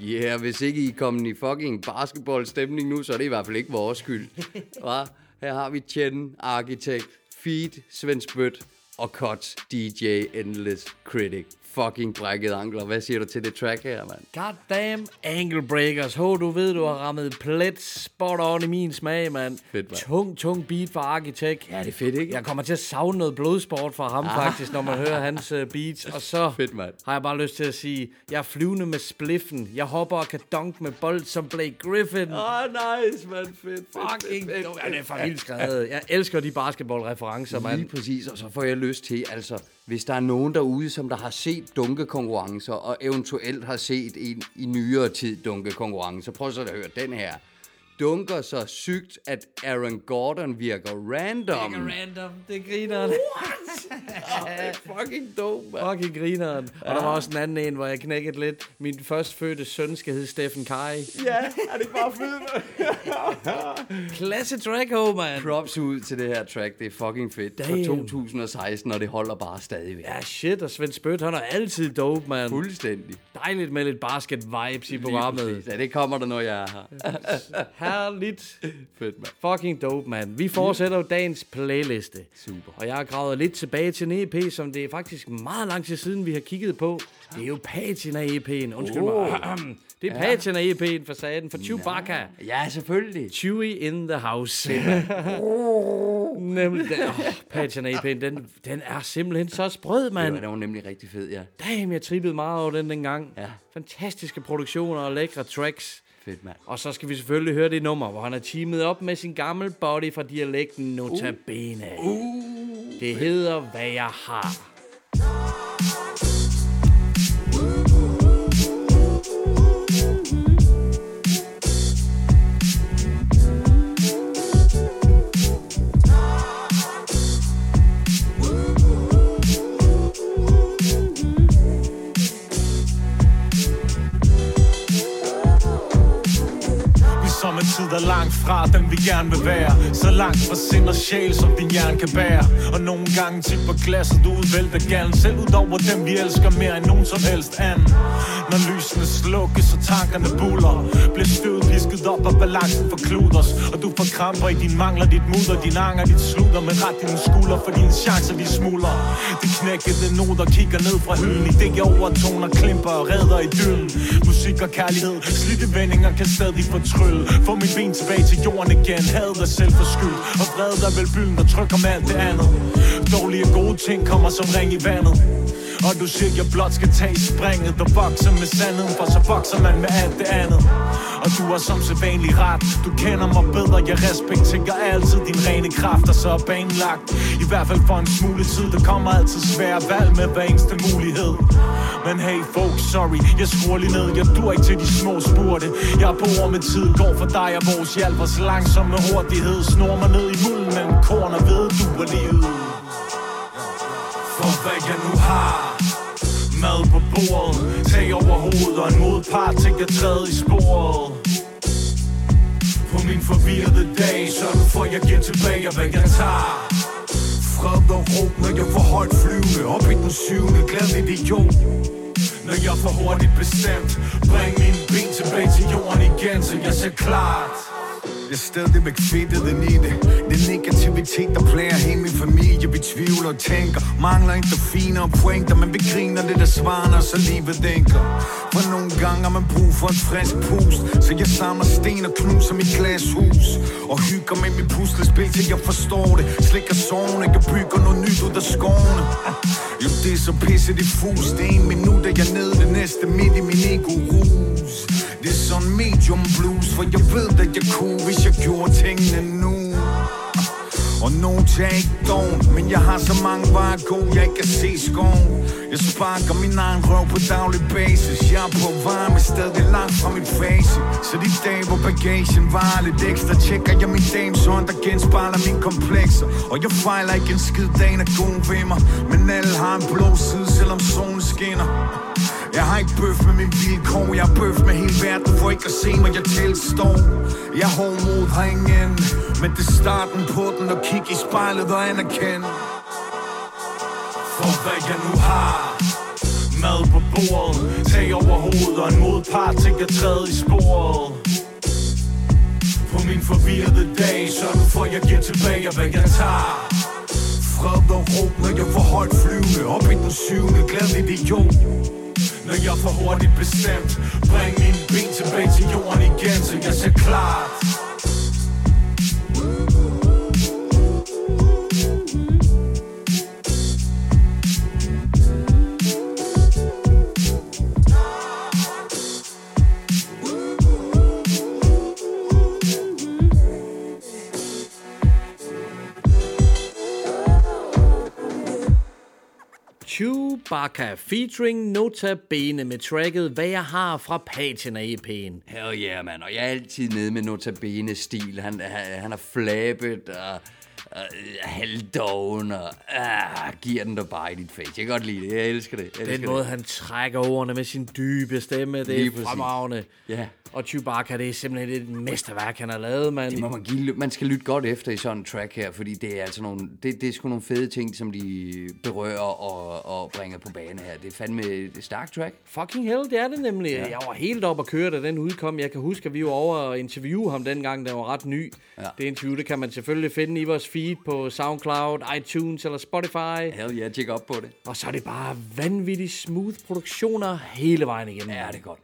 Ja, yeah, hvis ikke I er kommet i fucking basketballstemning nu, så er det i hvert fald ikke vores skyld. Hva? Her har vi Chen, Architect, Feed, Svend Spødt, og Cuts DJ Endless Critic. Fucking brækket ankler. Hvad siger du til det track her, mand? God damn Angle Breakers. Ho, du ved, du har rammet plet spot on i min smag, mand. Fedt, mand. Tung, tung beat fra Architect. Ja, det er fedt, ikke? Jeg kommer til at savne noget blodsport fra ham, Ah. faktisk, når man hører hans uh, beats. Og så Fedt, mand. har jeg bare lyst til at sige, jeg er flyvende med spliffen. Jeg hopper og kan dunk med bold som Blake Griffin. Åh, oh, nice, mand. Fedt, fedt, Fucking fedt, fedt, Ja, det er for vildt skrevet. Jeg elsker de basketballreferencer, Lige mand. præcis, og så får jeg lyst til, altså, hvis der er nogen derude, som der har set dunkekonkurrencer, og eventuelt har set en i nyere tid dunkekonkurrencer, prøv så at høre den her. Dunker så sygt, at Aaron Gordon virker random. Mega random, det griner han. fucking dope, man. Fucking grineren. Og der var også en anden en, hvor jeg knækkede lidt. Min førstfødte søn skal hedde Steffen Kai. Ja, er det bare fedt, Klasse track, ho, man. Props ud til det her track, det er fucking fedt. Damn. Fra 2016, og det holder bare stadigvæk. Ja, shit, og Svend Spødt, han er altid dope, man. Fuldstændig. Dejligt med lidt basket-vibes i programmet. Ja, det kommer der, når jeg er her. Herligt. fedt, mand. Fucking dope, man. Vi fortsætter jo dagens playliste. Super. Og jeg har gravet lidt tilbage til en EP, som det er faktisk meget lang tid siden, vi har kigget på. Det er jo Patina EP'en. Undskyld Oh. mig. Det er Ja. Patina EP'en for saten for Chewbacca. Ja, selvfølgelig. Chewie in the house. Nemlig den. Oh, Patina EP'en, den, den er simpelthen så sprød, Det mand. den var nemlig rigtig fed, ja. Damn, jeg trippede meget over den dengang. Ja. Fantastiske produktioner og lækre tracks. Fedt, mand. Og så skal vi selvfølgelig høre det nummer, hvor han er teamet op med sin gamle body fra dialekten Nota Bene. Uh. Det hedder, hvad jeg har. Vi tid er langt fra dem vi gerne vil være. Så langt fra sind og sjæl som din hjerne kan bære. Og nogle gange tipper glasset ud vælter galen Selv ud over dem vi elsker mere end nogen som helst anden. Når lysene slukkes og tankerne buller Bliver støvet pisket op og balancen forkludres Og du får kramper i din mangler, dit mudder, din anger, dit slutter Med ret dine skulder for dine chancer de smuldrer De knækkede noter kigger ned fra hylden Idéer overtoner, klimper og redder i dylden Musik og kærlighed, slidte vendinger kan stadig fortrylle. For mit ben tilbage til jorden igen, hadet er selvforskyldt Og vrede der vel byen, der trykker med alt det andet. Dårlige gode ting kommer som ring i vandet. Og du siger, jeg blot skal tage springet Der vokser med sandheden, for så vokser man med alt det andet. Og du har som sædvanlig ret. Du kender mig bedre, jeg respekterer altid din rene kraft Og så er banen lagt. I hvert fald for en smule tid Der kommer altid svære valg med hver eneste mulighed. Men hey folks, sorry, jeg skruer lige ned. Jeg dur ikke til de små spurte. Jeg bor med tid, går for dig jeg vores hjælp os så langsom med hurtighed. Snor mig ned i mulden mellem korn og ved du er livet. For hvad jeg nu har. Mad på bordet. Tag over hovedet og en modpart Tænk at træde i sporet. På min forvirrede dag Sådan får jeg giver tilbage hvad jeg tager. Fred og ro, når jeg får højt flyvende Op i den syvende, glad idiot. Når jeg for hurtigt bestemt Bring min ben tilbage til jorden igen Så jeg ser klart. Jeg stadigvæk fedtet ind i det Den negativitet, der plager hele min familie. Vi tvivler og tænker Mangler endorfiner og pointer Men vi griner det der svarer, så livet dænker For nogle gange har man brug for en frisk pust Så jeg samler sten og knuser mit glashus Og hygger med mit puslespil til jeg forstår det. Slikker sovne, jeg bygger noget nyt ud af skovene. Jo, det er så pisse diffus Det er en minut, at jeg er nede det næste midt i min ego-rus. Det er sådan medium blues For jeg ved, at jeg kunne, hvis jeg gjorde tingene nu. Og nogen tager ikke doven Men jeg har så mange bare gode, jeg ikke kan se skoven. Jeg sparker min egen røv på daglig basis. Jeg er på varme, stadig langt fra mit face Så de dage, hvor bagagen var lidt ekstra Tjekker jeg min dames hånd, der genspejler mine komplekser. Og jeg fejler ikke en skid, dagen er god ved mig. Men alle har en blå side, selvom solen skinner jeg har ikke bøf med min vilkår. Jeg har bøf med hele verden for ikke at se mig. Jeg tilstår. Jeg har mod har ingen Men det er starten på den. Og kigge i spejlet og anerkende For hvad jeg nu har. Mad på bordet. Tag over hovedet og en modpart Til at træde i sporet. På min forvirrede dag Sådan for jeg giver tilbage hvad jeg tager. Fred og ro Når jeg får højt flyvende op i den syvende Glad idiot. Når jeg for hurtigt bestemt Bring mine ben tilbage til jorden igen Så jeg ser klart Chewbacca featuring Nota Bene med tracket Hvad jeg har fra patina EP'en. Hell yeah, mand. Og jeg er altid nede med notabene-stil. Han, han, han er flabet og, og halvdoven og ah, giver den der bare i dit face. Jeg kan godt lide det. Jeg elsker det. Jeg elsker Den måde, han trækker ordene med sin dybe stemme, det Lige er fremragende. Ja. Og Chewbacca, det er simpelthen et mesterværk, han har lavet, mand. Det må man, give, man skal lytte godt efter i sådan en track her, fordi det er altså nogle, det, det er sgu nogle fede ting, som de berører og, og bringer på bane her. Det er fandme et stærkt track. Fucking hell, det er det nemlig. Ja. Ja. Jeg var helt op at køre, da den udkom. Jeg kan huske, at vi var over og interviewe ham dengang, den var ret ny. Ja. Det interview, det kan man selvfølgelig finde i vores feed på SoundCloud, iTunes eller Spotify. Hell yeah, tjek op på det. Og så er det bare vanvittigt smooth produktioner hele vejen igennem. Ja, det er godt.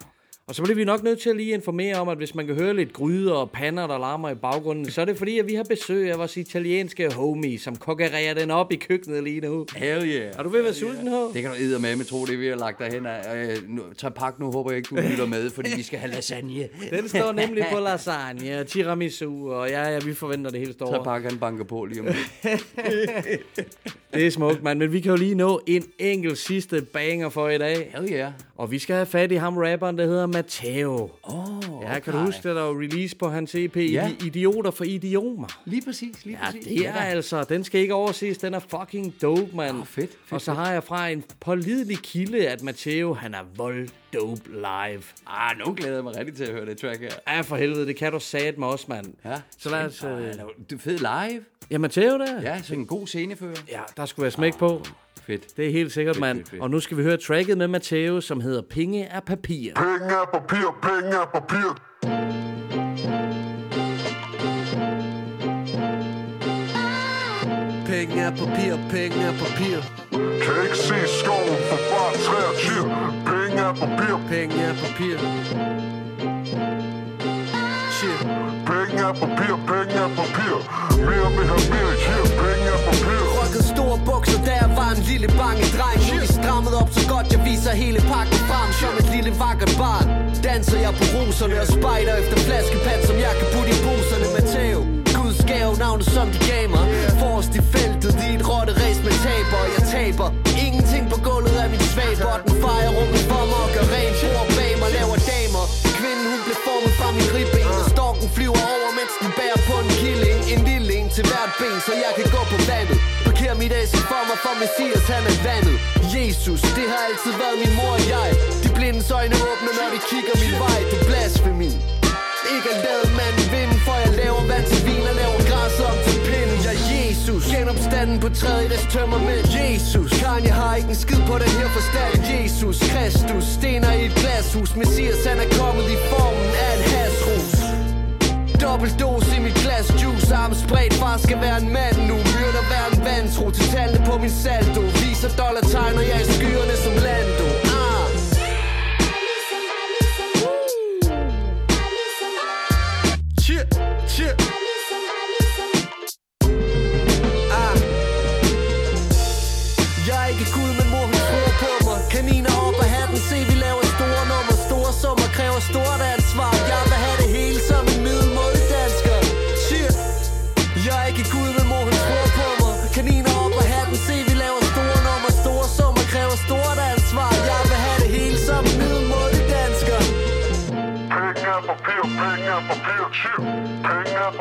Og så bliver vi nok nødt til at lige informere om, at hvis man kan høre lidt gryder og pander, der larmer i baggrunden, så er det fordi, at vi har besøg af vores italienske homie, som kokkererer den op i køkkenet lige nu. Hell yeah. Er du ved at være sulten, H? Det kan du edder med, med tro, det vi har lagt derhen. Øh, nu, tag pak nu, håber jeg ikke, du lytter med, fordi vi skal have lasagne. Den står nemlig på lasagne og tiramisu, og ja, ja, vi forventer det hele store. Tag pak, han banker på lige om lidt. Det er smukt, mand. Men vi kan jo lige nå en enkelt sidste banger for i dag. Hell yeah. Og vi skal have fat i ham rapperen, der hedder Matteo. Åh, oh, Ja, kan du huske, at der var release på hans EP, Ja. ja. Idioter for Idiomer? Lige præcis, lige Ja, præcis. det er altså, den skal ikke overses, den er fucking dope, mand. Åh, fedt, fedt, Og så har jeg fra en pålidelig kilde, at Matteo, han er vold dope live. Ah, nu glæder jeg mig rigtig til at høre det track her. Ja, for helvede, det kan du sat med os, mand. Ja, Så lad os... Ah, Øh... det er fed live. Ja, Matteo der? Ja, så en god scenefører. Ja, der skulle være smæk på. Fedt. Det er helt sikkert, Fedt, mand. fedt, fedt. Og nu skal vi høre tracket med Matteo, som hedder Penge er papir. Penge er papir, penge er papir. Penge er papir, penge er papir. Kan ikke se skoven for bare træ og tyr. Penge er papir, Penge er papir. Shit. penge er papir, penge er papir. Mere vil have mere her, penge er papir pakket store bukser, da jeg var en lille bange dreng. Nu er strammet op så godt, jeg viser hele pakken frem Som et lille vakkert barn Danser jeg på roserne og spejder efter flaskepand Som jeg kan putte i poserne Matteo Guds gave, navnet som de gav mig. Forrest i feltet, i et rotte race med taber. Jeg taber Ingenting på gulvet af min svaber. Den fejrer rummet for mig og gør rent bord bag mig Laver damer. Kvinden hun blev formet fra min ribben. Og storken flyver over, mens den bærer på en killing. En lille en til hvert ben, så jeg kan gå på vandet. Parker mit as for mig, for Messias han er vandet. Jesus, det har altid været min mor og jeg. De blindes øjne åbner, når de kigger min vej. Du blasfemi. Ikke at lade manden vinde, for jeg laver vand til vin og laver græs om til pinden. Jeg Jesus, genopstanden på tredje dags med Jesus, Kanye har ikke en skid på den her forstand. Jesus, Kristus, stener i et glashus. Messias han er kommet i formen af en hasrus. Dobbelt dos i mit glas. Juice Arm spredt, far skal være en mand på min saldo. Viser dollartegn, og jeg er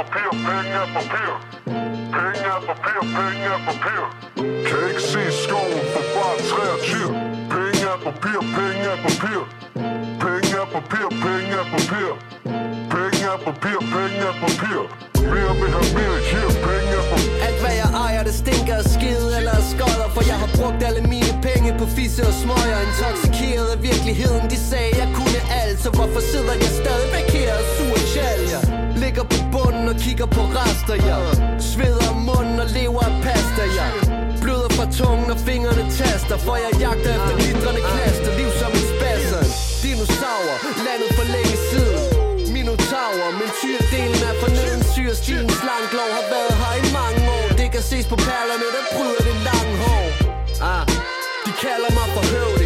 papir, penge er papir. Penge er papir, penge er papir. Kan ikke se skoven for bare træ og tyr. Penge er papir, penge er papir. Penge er papir, penge er papir. Penge er papir, penge er papir. Mere vil have mere her, penge er papir. Alt hvad jeg ejer, det stinker af skid eller af skodder For jeg har brugt alle mine penge på fisse og smøger Intoxikeret af virkeligheden, de sagde jeg kunne alt Så hvorfor sidder jeg stadigvæk her og suger sjæl? Yeah. Ligger på bunden og kigger på rester, ja. Sveder munden og lever af pasta, ja. Tungen og fingrene taster For jeg jagter efter glitrende knaster. Liv som en spasser. Dinosaurer, landet for længe siden. Minotaurer, men tyredelen er forneden. Syr stilens langlov har været her i mange år. Det kan ses på perlerne, der bryder det lange hår. Ah, De kalder mig for høvd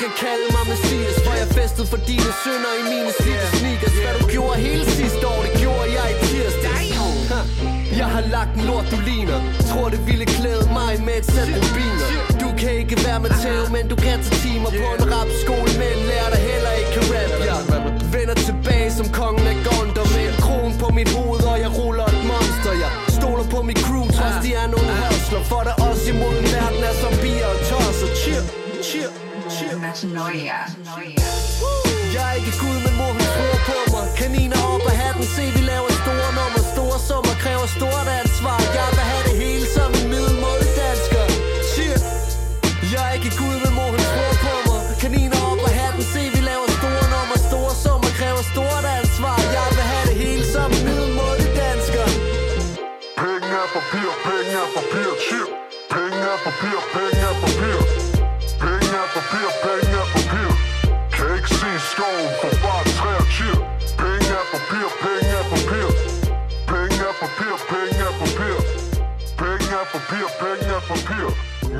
kan kalde mig Messias For jeg festede for dine sønner i mine slidte sneakers Hvad du gjorde hele sidste år, det gjorde jeg i tirsdag Jeg har lagt en lort, du ligner. Tror det ville klæde mig med et sæt rubiner. Du kan ikke være med Theo, men du kan tage timer På en rapskole, men lærer dig heller ikke rap Jeg vender tilbage som kongen af Gondor Med jeg er ikke Gud, men mor hun tror på mig. Kaniner op af hatten, se vi laver store nummer Store summer kræver stort ansvar. Jeg vil have det hele som en middelmådig dansker. Shit. Jeg er ikke Gud, men mor hun tror på mig. Kaniner op af hatten, se vi laver store nummer Store summer kræver stort ansvar. Jeg vil have det hele som en middelmådig dansker. Penge er papir, penge er papir, chip. Penge er papir, penge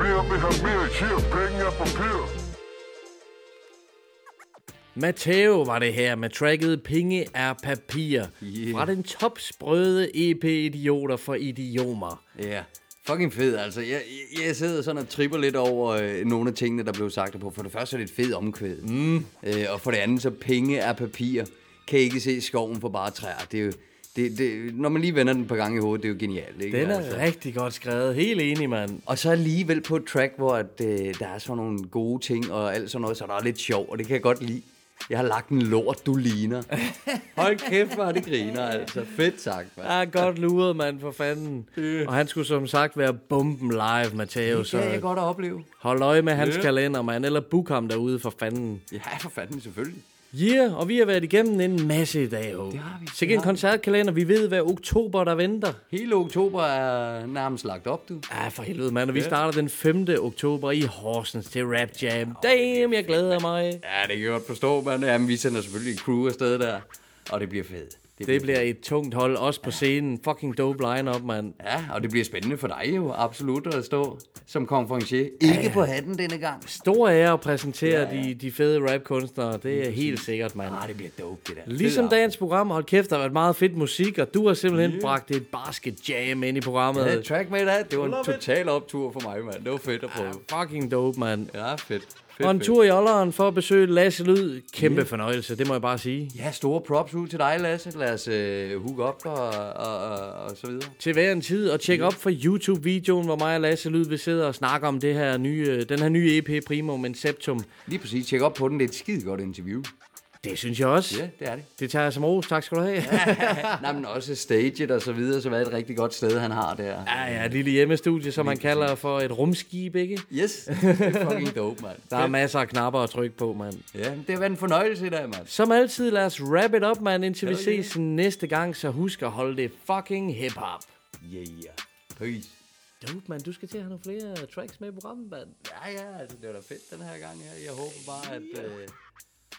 Mere vil have mere, chip. Penge er papir. Matteo var det her med tracket Penge er papir. Yeah. Fra den topsprøde EP Idioter for Idiomer. Ja, yeah. fucking fed. Altså, jeg, jeg, jeg sidder sådan og tripper lidt over øh, nogle af tingene, der blev sagt på. For det første er det et fedt omkvæd. Mm. Øh, og for det andet, så penge er papir. Kan ikke se skoven for bare træer. Det er jo, det, det, når man lige vender den på gang i hovedet, det er jo genialt. Ikke? Den er altså. rigtig godt skrevet. Helt enig, mand. Og så alligevel på et track, hvor at, øh, der er sådan nogle gode ting og alt sådan noget, så der er lidt sjov, og det kan jeg godt lide. Jeg har lagt en lort, du ligner. Hold kæft, hvor det griner, altså. Fedt sagt, mand. Ja, godt luret, mand, for fanden. Og han skulle som sagt være bomben live, Matteo. Det kan jeg godt opleve. Hold øje med hans Ja. kalender, mand. Eller book ham derude for fanden. Ja, for fanden, selvfølgelig. Yeah, og vi har været igennem en masse i dag, jo. Det har vi. Sikke en koncertkalender. Vi ved, hvad oktober der venter. Hele oktober er nærmest lagt op, du. Ja, for helvede, mand. Og vi starter den 5. oktober i Horsens til Rap Jam. Damn, jeg glæder mig. Ja, det kan jeg godt forstå, mand. Jamen, vi sender selvfølgelig et crew afsted der, og det bliver fedt. Det bliver et tungt hold, også på scenen. Fucking dope line-up, mand. Ja, og det bliver spændende for dig jo, absolut, at stå som konferencier. Ikke på hatten denne gang. Stor ære at præsentere Ja, ja, de, de fede rapkunstnere. Det er helt sikkert, mand. Ah, det bliver dope, det der. Ligesom Fed dagens program, hold kæft, der har været meget fedt musik, og du har simpelthen bragt et basket jam ind i programmet. Ja, track med det, det var en total optur for mig, mand. Det var fedt at prøve. Fucking dope, mand. Ja, fedt. Fedt Og en tur i Olleren for at besøge Lasse Lyd. Kæmpe Ja. fornøjelse, det må jeg bare sige. Ja, store props ud til dig, Lasse. Lad os uh, hook op og, og, og, og så videre. Til hver en tid, og tjek op for YouTube-videoen, hvor mig og Lasse Lyd vil sidde og snakke om det her nye, øh, den her nye EP Primo Septum. Lige præcis, tjek op på den. Det er et skide godt interview. Det synes jeg også. Ja, det er det. Det tager jeg som ros. Tak skal du have. Nej, men også staget og så videre, så hvad er et rigtig godt sted, han har der. Ja, ja, et lille hjemmestudie, som man kalder for et rumskib, ikke? Yes, det er fucking dope, mand. Der er masser af knapper at trykke på, mand. Ja, det har været en fornøjelse i dag, mand. Som altid, lad os wrap it up, mand, indtil vi ses næste gang, så husk at holde det fucking hip-hop. Yeah, peace. Dope, mand. Du skal til at have nogle flere tracks med i programmet, mand. Ja, ja, altså det var da fedt den her gang her. Jeg håber bare, at, øh,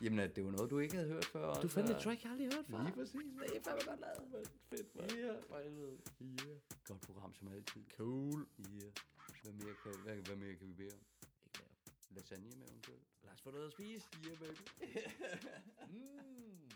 jamen, det var noget, du ikke havde hørt før. Du fandt et track, jeg aldrig hørt før. Lige præcis. Det er fandme godt lavet. Fedt, mand. Ja, for helvede. Yeah. Godt program som altid. Cool. Yeah. Hvad mere kan, hvad, hvad mere kan vi bede om? Lasagne med eventuelt. Lad os få noget at spise. Yeah, baby. mm.